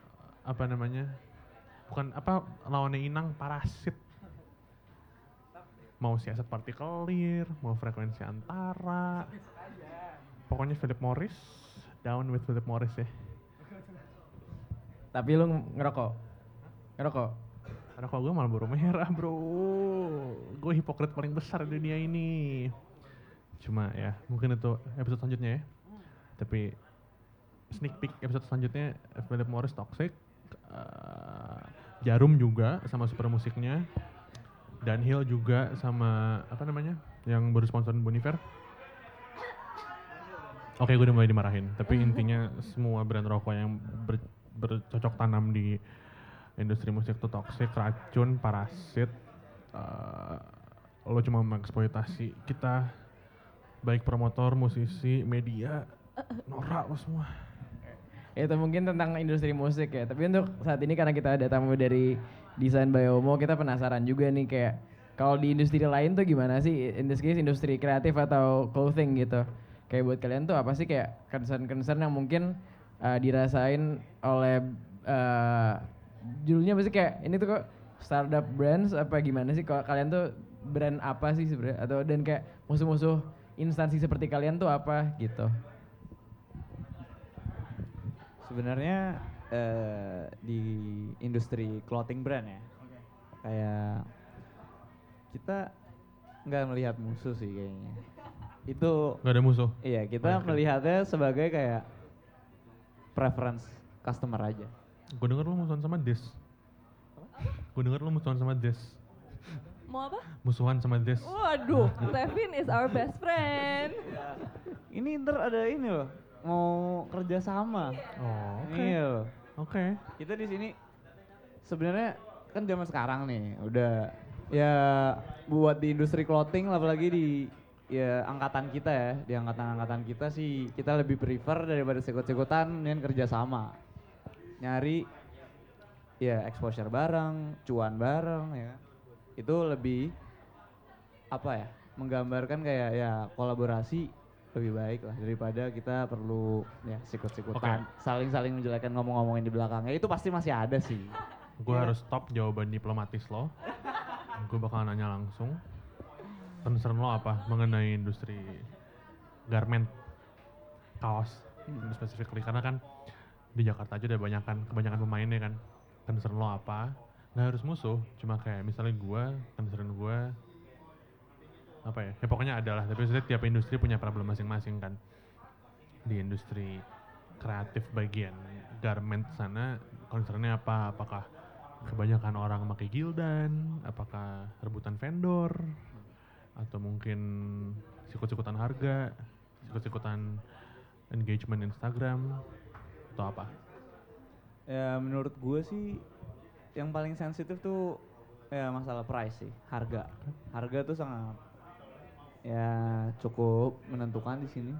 Speaker 3: apa namanya bukan apa lawannya inang parasit. Mau siasat partikelir mau frekuensi antara. Pokoknya Philip Morris down with Philip Morris ya.
Speaker 2: Tapi lu ngerokok? Ngerokok?
Speaker 3: kalau gue malah baru merah bro. Gue hipokrit paling besar di dunia ini. Cuma ya mungkin itu episode selanjutnya ya. Tapi sneak peek episode selanjutnya Philip Morris Toxic eh, Jarum juga sama super musiknya dan Hill juga sama apa namanya yang baru sponsor Boniver Oke, gue udah mulai dimarahin. Tapi intinya semua brand rokok yang ber- bercocok tanam di industri musik itu toxic, racun, parasit. eh, lo cuma mengeksploitasi kita, baik promotor, musisi, media, norak lo semua.
Speaker 2: Itu mungkin tentang industri musik ya. Tapi untuk saat ini karena kita ada tamu dari desain Biomo, kita penasaran juga nih kayak kalau di industri lain tuh gimana sih? In this case industri kreatif atau clothing gitu. Kayak buat kalian tuh apa sih kayak concern-concern yang mungkin uh, dirasain oleh uh, judulnya pasti kayak ini tuh kok startup brands apa gimana sih? Kalau kalian tuh brand apa sih sebenarnya? Atau dan kayak musuh-musuh instansi seperti kalian tuh apa gitu?
Speaker 6: Sebenarnya eh, di industri clothing brand ya, kayak kita nggak melihat musuh sih kayaknya. Itu
Speaker 3: Gak ada musuh.
Speaker 6: iya kita
Speaker 3: Oke.
Speaker 6: melihatnya sebagai kayak preference customer aja.
Speaker 3: Gue denger lo musuhan sama Des. Gue denger lo musuhan sama Des.
Speaker 5: Mau apa?
Speaker 3: Musuhan sama Des.
Speaker 5: Waduh, Levin is our best friend.
Speaker 6: Ini ntar ada ini loh, mau kerja sama.
Speaker 3: Oh, oke.
Speaker 6: Iya loh.
Speaker 3: Oke.
Speaker 6: Kita di sini sebenarnya kan zaman sekarang nih udah ya buat di industri clothing apalagi di ya angkatan kita ya di angkatan-angkatan kita sih kita lebih prefer daripada sikut-sikutan dengan kerja sama nyari ya exposure bareng cuan bareng ya itu lebih apa ya menggambarkan kayak ya kolaborasi lebih baik lah daripada kita perlu ya sikut-sikutan
Speaker 3: Oke.
Speaker 6: saling-saling menjelekkan ngomong-ngomongin di belakangnya itu pasti masih ada sih
Speaker 3: Gue harus stop jawaban diplomatis lo. Gue bakal nanya langsung. Concern lo apa mengenai industri garment, kaos,
Speaker 6: Hmm.
Speaker 3: specifically karena kan di Jakarta aja udah banyak kan kebanyakan pemainnya kan. Concern lo apa? Nggak harus musuh, cuma kayak misalnya gue, concern gue apa ya? Ya pokoknya ada lah. Tapi maksudnya tiap industri punya problem masing-masing kan. Di industri kreatif bagian garment sana concernnya apa? Apakah kebanyakan orang pakai gildan? Apakah rebutan vendor? Atau mungkin sikut-sikutan harga? Sikut-sikutan engagement Instagram? Atau apa?
Speaker 6: ya menurut gue sih yang paling sensitif tuh ya masalah price sih harga harga tuh sangat ya cukup menentukan di sini.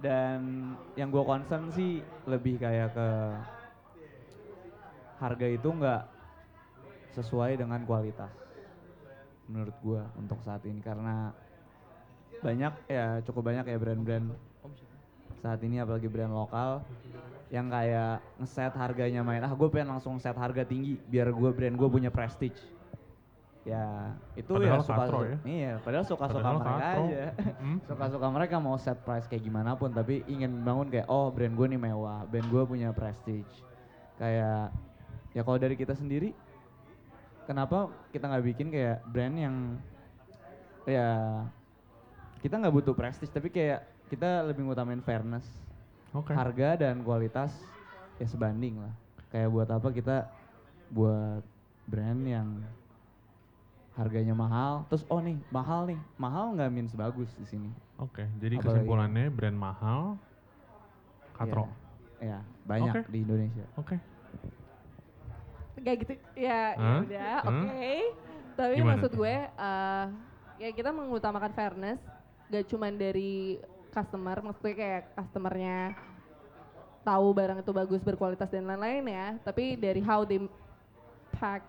Speaker 6: Dan yang gue concern sih lebih kayak ke harga itu nggak sesuai dengan kualitas menurut gue untuk saat ini. Karena banyak ya cukup banyak ya brand-brand saat ini apalagi brand lokal yang kayak ngeset harganya main. Ah gue pengen langsung set harga tinggi biar gue brand gue punya prestige ya itu
Speaker 3: Padahal
Speaker 6: ya suka
Speaker 3: katro ya.
Speaker 6: iya padahal suka suka
Speaker 3: Padahal
Speaker 6: mereka
Speaker 3: katro.
Speaker 6: aja
Speaker 3: Mm.
Speaker 6: suka suka mereka mau set price kayak gimana pun tapi ingin membangun kayak oh brand gue nih mewah brand gue punya prestige kayak ya kalau dari kita sendiri kenapa kita nggak bikin kayak brand yang ya kita nggak butuh prestige tapi kayak kita lebih ngutamain fairness
Speaker 3: Oke.
Speaker 6: harga dan kualitas ya sebanding lah kayak buat apa kita buat brand yang harganya mahal terus oh nih mahal nih mahal nggak means bagus di sini
Speaker 3: Oke, jadi
Speaker 6: Apalagi-
Speaker 3: kesimpulannya brand mahal, katro.
Speaker 6: ya banyak
Speaker 3: Oke.
Speaker 6: di Indonesia
Speaker 3: Oke.
Speaker 5: Kayak gitu ya, ya
Speaker 3: Hah?
Speaker 5: udah,
Speaker 3: Hah?
Speaker 5: oke. Tapi
Speaker 3: Gimana
Speaker 5: maksud
Speaker 3: tuh?
Speaker 5: gue eh, ya kita mengutamakan fairness gak cuman dari customer, maksudnya kayak customernya tahu barang itu bagus, berkualitas dan lain-lain ya, tapi dari how they pack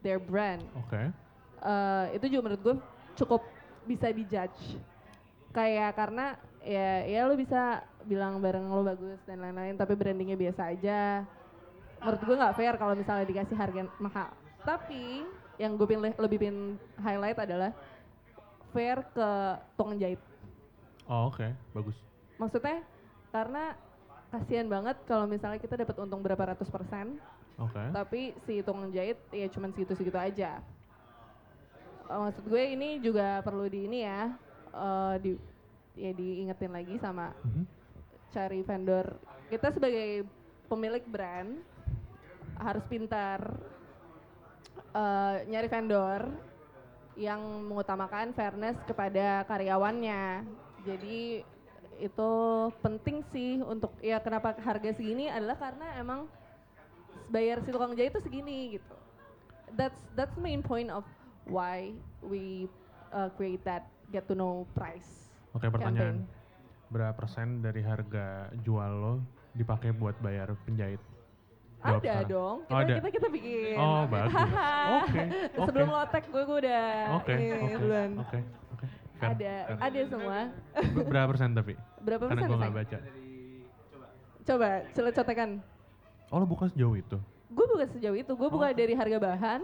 Speaker 5: their brand.
Speaker 3: Oke.
Speaker 5: Eh, itu juga menurut gue cukup bisa dijudge kayak karena ya ya lo bisa bilang barang lo bagus dan lain-lain tapi brandingnya biasa aja menurut gue nggak fair kalau misalnya dikasih harga mahal tapi yang gue pilih lebih pin highlight adalah fair ke tukang jahit
Speaker 3: Oh, oke, bagus.
Speaker 5: maksudnya karena kasihan banget kalau misalnya kita dapat untung berapa ratus persen
Speaker 3: Oke.
Speaker 5: tapi si tukang jahit ya cuman segitu-segitu aja. Eh, maksud gue ini juga perlu di ini ya, eh, di ya diingetin lagi sama
Speaker 3: Mhm.
Speaker 5: cari vendor. Kita sebagai pemilik brand harus pintar eh, nyari vendor yang mengutamakan fairness kepada karyawannya. Jadi itu penting sih untuk ya kenapa harga segini adalah karena emang bayar si tukang jahit itu segini gitu. That's that's main point of why we uh, create that get to know price.
Speaker 3: Oke, pertanyaan.
Speaker 5: campaign.
Speaker 3: Berapa persen dari harga jual lo dipakai buat bayar penjahit? Jawab
Speaker 5: Ada
Speaker 3: sekarang.
Speaker 5: dong. Kita,
Speaker 3: Oh, ada.
Speaker 5: kita kita bikin.
Speaker 3: Oh, bagus. Oke, oke.
Speaker 5: Sebelum lo tag gue, gue udah
Speaker 3: Oke, oke, oke,
Speaker 5: Ada, ada semua.
Speaker 3: Be- Berapa persen tapi?
Speaker 5: Berapa
Speaker 3: Karena
Speaker 5: persen?
Speaker 3: gue
Speaker 5: Say?
Speaker 3: nggak baca.
Speaker 5: Coba, coba cotekan.
Speaker 3: Oh, lo bukan sejauh itu?
Speaker 5: Gue bukan sejauh itu. Gue
Speaker 3: Oh.
Speaker 5: buka dari harga bahan,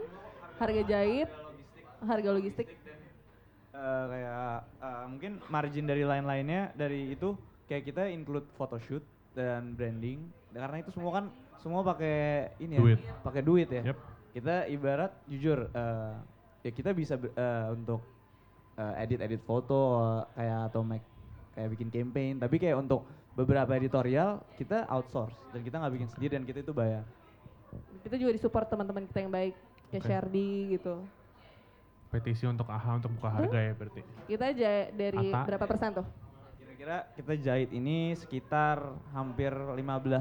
Speaker 5: harga jahit, harga logistik.
Speaker 6: Eh, kayak eh, mungkin margin dari lain-lainnya dari itu kayak kita include photoshoot dan branding karena itu semua kan semua pakai ini ya pakai duit ya
Speaker 3: Yep.
Speaker 6: kita ibarat jujur eh, ya kita bisa eh, untuk edit edit foto kayak atau make kayak bikin campaign tapi kayak untuk beberapa editorial kita outsource dan kita nggak bikin sendiri dan kita itu bayar
Speaker 5: Kita juga disupport teman-teman kita yang baik, kayak
Speaker 3: Oke.
Speaker 5: Sherdy gitu.
Speaker 3: Petisi untuk AHA untuk buka harga ya berarti?
Speaker 5: Kita aja dari
Speaker 3: Ata.
Speaker 5: berapa persen tuh?
Speaker 6: kira-kira kita jahit ini sekitar hampir 15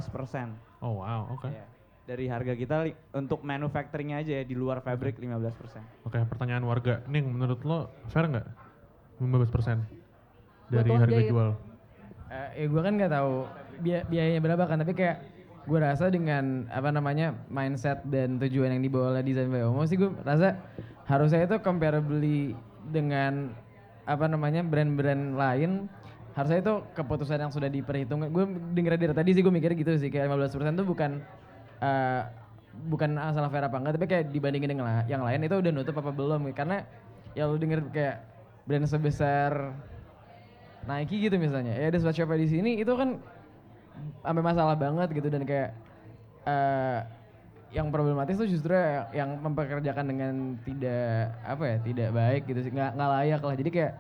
Speaker 6: persen
Speaker 3: Oh wow, oke.
Speaker 6: Iya. Dari harga kita li- untuk manufacturingnya aja ya di luar fabric 15 persen.
Speaker 3: Oke, pertanyaan warga. Ning, menurut lo fair nggak? 15 persen dari
Speaker 5: Buat
Speaker 3: harga
Speaker 5: jahit.
Speaker 3: jual.
Speaker 2: Eh, ya gue kan nggak tahu biaya biayanya berapa kan, tapi kayak gue rasa dengan apa namanya mindset dan tujuan yang dibawa oleh desain by Omo sih gue rasa harusnya itu comparably dengan apa namanya brand-brand lain harusnya itu keputusan yang sudah diperhitungkan. Gue denger dari tadi sih gue mikirnya gitu sih kayak 15% itu bukan eh, bukan masalah fair apa enggak, tapi kayak dibandingin dengan yang lain itu udah nutup apa belum? Karena ya lu denger kayak brand sebesar Nike gitu misalnya, ya ada sweatshop di sini itu kan sampai masalah banget gitu dan kayak eh yang problematis tuh justru yang mempekerjakan dengan tidak apa ya tidak baik gitu sih nggak nggak layak lah jadi kayak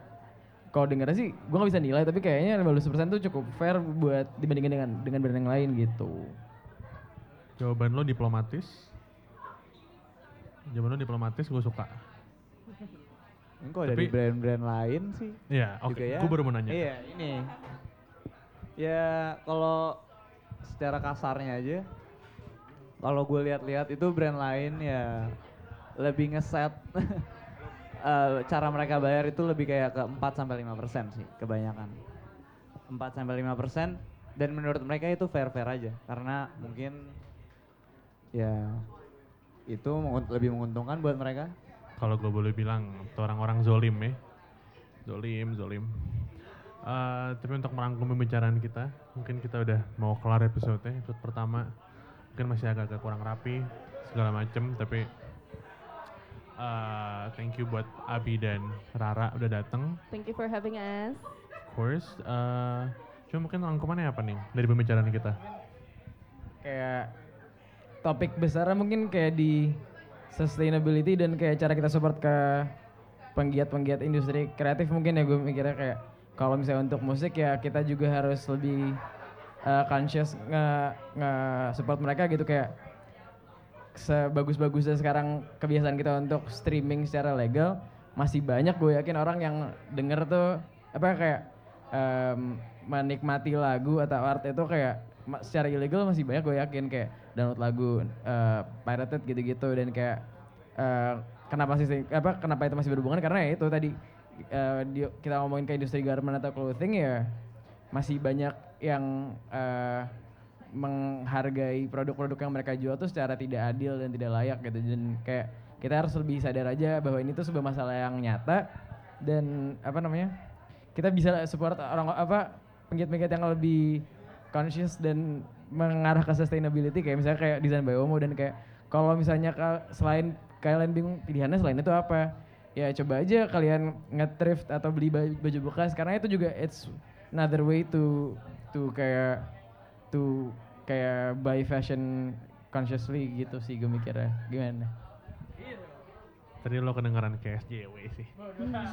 Speaker 2: kalau dengarnya sih gue nggak bisa nilai tapi kayaknya 15% tuh cukup fair buat dibandingin dengan dengan brand yang lain gitu
Speaker 3: Jawaban lo diplomatis. Jawaban lo diplomatis gue suka.
Speaker 6: Kok dari
Speaker 3: Tapi-
Speaker 6: brand-brand lain sih
Speaker 3: Iya, oke.
Speaker 6: juga ya.
Speaker 3: Gue baru mau nanya.
Speaker 6: Iya, ini. Ya, kalau secara kasarnya aja kalau gue lihat-lihat itu brand lain ya lebih ngeset eh, cara mereka bayar itu lebih kayak ke 4 sampai 5% sih kebanyakan. 4 sampai 5% dan menurut mereka itu fair-fair aja karena mungkin ya itu lebih menguntungkan buat mereka.
Speaker 3: Kalau gue boleh bilang, orang-orang zolim ya. Zolim, zolim. Eh, tapi untuk merangkum pembicaraan kita, mungkin kita udah mau kelar episode episode pertama. Mungkin masih agak-agak kurang rapi, segala macem, tapi eh, thank you buat Abi dan Rara udah dateng.
Speaker 5: Thank you for having us.
Speaker 3: Of course, eh, cuma mungkin rangkumannya apa nih dari pembicaraan kita?
Speaker 2: kayak topik besarnya mungkin kayak di sustainability dan kayak cara kita support ke penggiat-penggiat industri kreatif mungkin ya gue mikirnya kayak kalau misalnya untuk musik ya kita juga harus lebih uh, conscious nge, nge support mereka gitu kayak sebagus-bagusnya sekarang kebiasaan kita untuk streaming secara legal masih banyak gue yakin orang yang denger tuh apa kayak em, menikmati lagu atau art itu kayak secara ilegal masih banyak gue yakin kayak download lagu eh, pirated gitu-gitu dan kayak eh, kenapa sih apa kenapa itu masih berhubungan? Karena ya itu tadi di- kita ngomongin ke industri garment atau clothing ya masih banyak yang eh, menghargai produk-produk yang mereka jual tuh secara tidak adil dan tidak layak gitu. Dan kayak kita harus lebih sadar aja bahwa ini tuh sebuah masalah yang nyata dan apa namanya kita bisa support orang apa penggiat-penggiat yang lebih conscious dan mengarah ke sustainability. Kayak misalnya kayak desain by Omo dan kayak kalau misalnya selain kalian bingung pilihannya selain itu apa ya coba aja kalian nge-thrift atau beli baju, bekas karena itu juga it's another way to to kayak to kayak buy fashion consciously gitu sih gue mikirnya gimana
Speaker 3: Tadi lo kedengeran kayak SJW sih.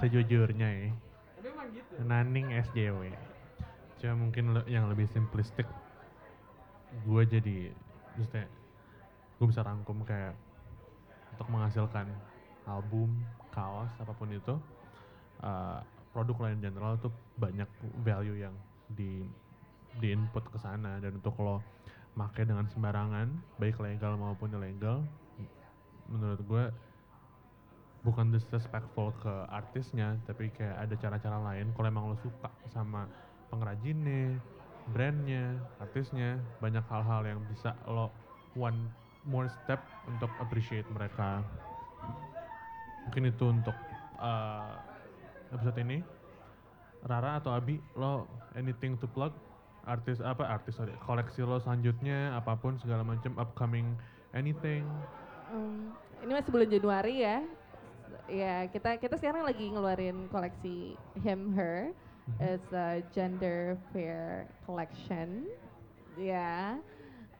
Speaker 3: Sejujurnya ya. Naning SJW. Cuma mungkin lo- yang lebih simplistik gue jadi maksudnya gue bisa rangkum kayak untuk menghasilkan album, kaos, apa pun itu uh, produk lain general tuh banyak value yang di di input ke sana. Dan untuk lo make dengan sembarangan baik legal maupun ilegal menurut gue bukan disrespectful ke artisnya tapi kayak ada cara-cara lain. Kalau emang lo suka sama pengrajinnya brandnya artisnya banyak hal-hal yang bisa lo one more step untuk appreciate mereka mungkin itu untuk uh, episode ini Rara atau Abi lo anything to plug artis apa artis sorry koleksi lo selanjutnya apa pun segala macam upcoming anything
Speaker 5: Um, ini masih bulan Januari ya. Ya, kita kita sekarang lagi ngeluarin koleksi him her. It's a gender fair collection. Ya.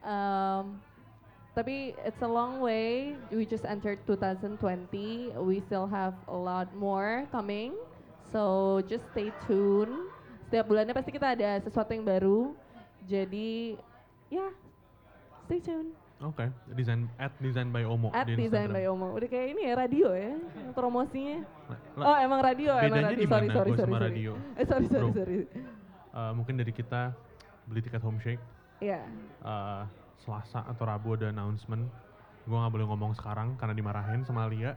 Speaker 5: Um, tapi it's a long way. We just entered 2020. We still have a lot more coming. So just stay tuned. Setiap bulannya pasti kita ada sesuatu yang baru. Jadi ya, stay tuned.
Speaker 3: Oke, desain at design by Omo
Speaker 5: At
Speaker 3: di
Speaker 5: Design by Omo. Udah kayak ini ya radio ya promosinya. Oh emang radio, emang
Speaker 3: bedanya
Speaker 5: radio.
Speaker 3: di
Speaker 5: Sorry, sorry, sorry, sorry.
Speaker 3: radio?
Speaker 5: Eh sorry, sorry,
Speaker 3: Bro.
Speaker 5: sorry.
Speaker 3: eh, mungkin dari kita beli tiket home shake
Speaker 5: Iya.
Speaker 3: eh, Selasa atau Rabu ada announcement. Gua nggak boleh ngomong sekarang karena dimarahin sama Lia.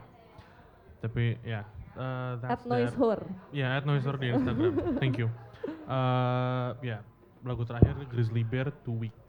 Speaker 3: Tapi ya, eh,
Speaker 5: At
Speaker 3: that's
Speaker 5: Noise. Whore.
Speaker 3: Ya, at Noiser di Instagram. Thank you. Eh, ya, lagu terakhir Grizzly Bear Two Weeks.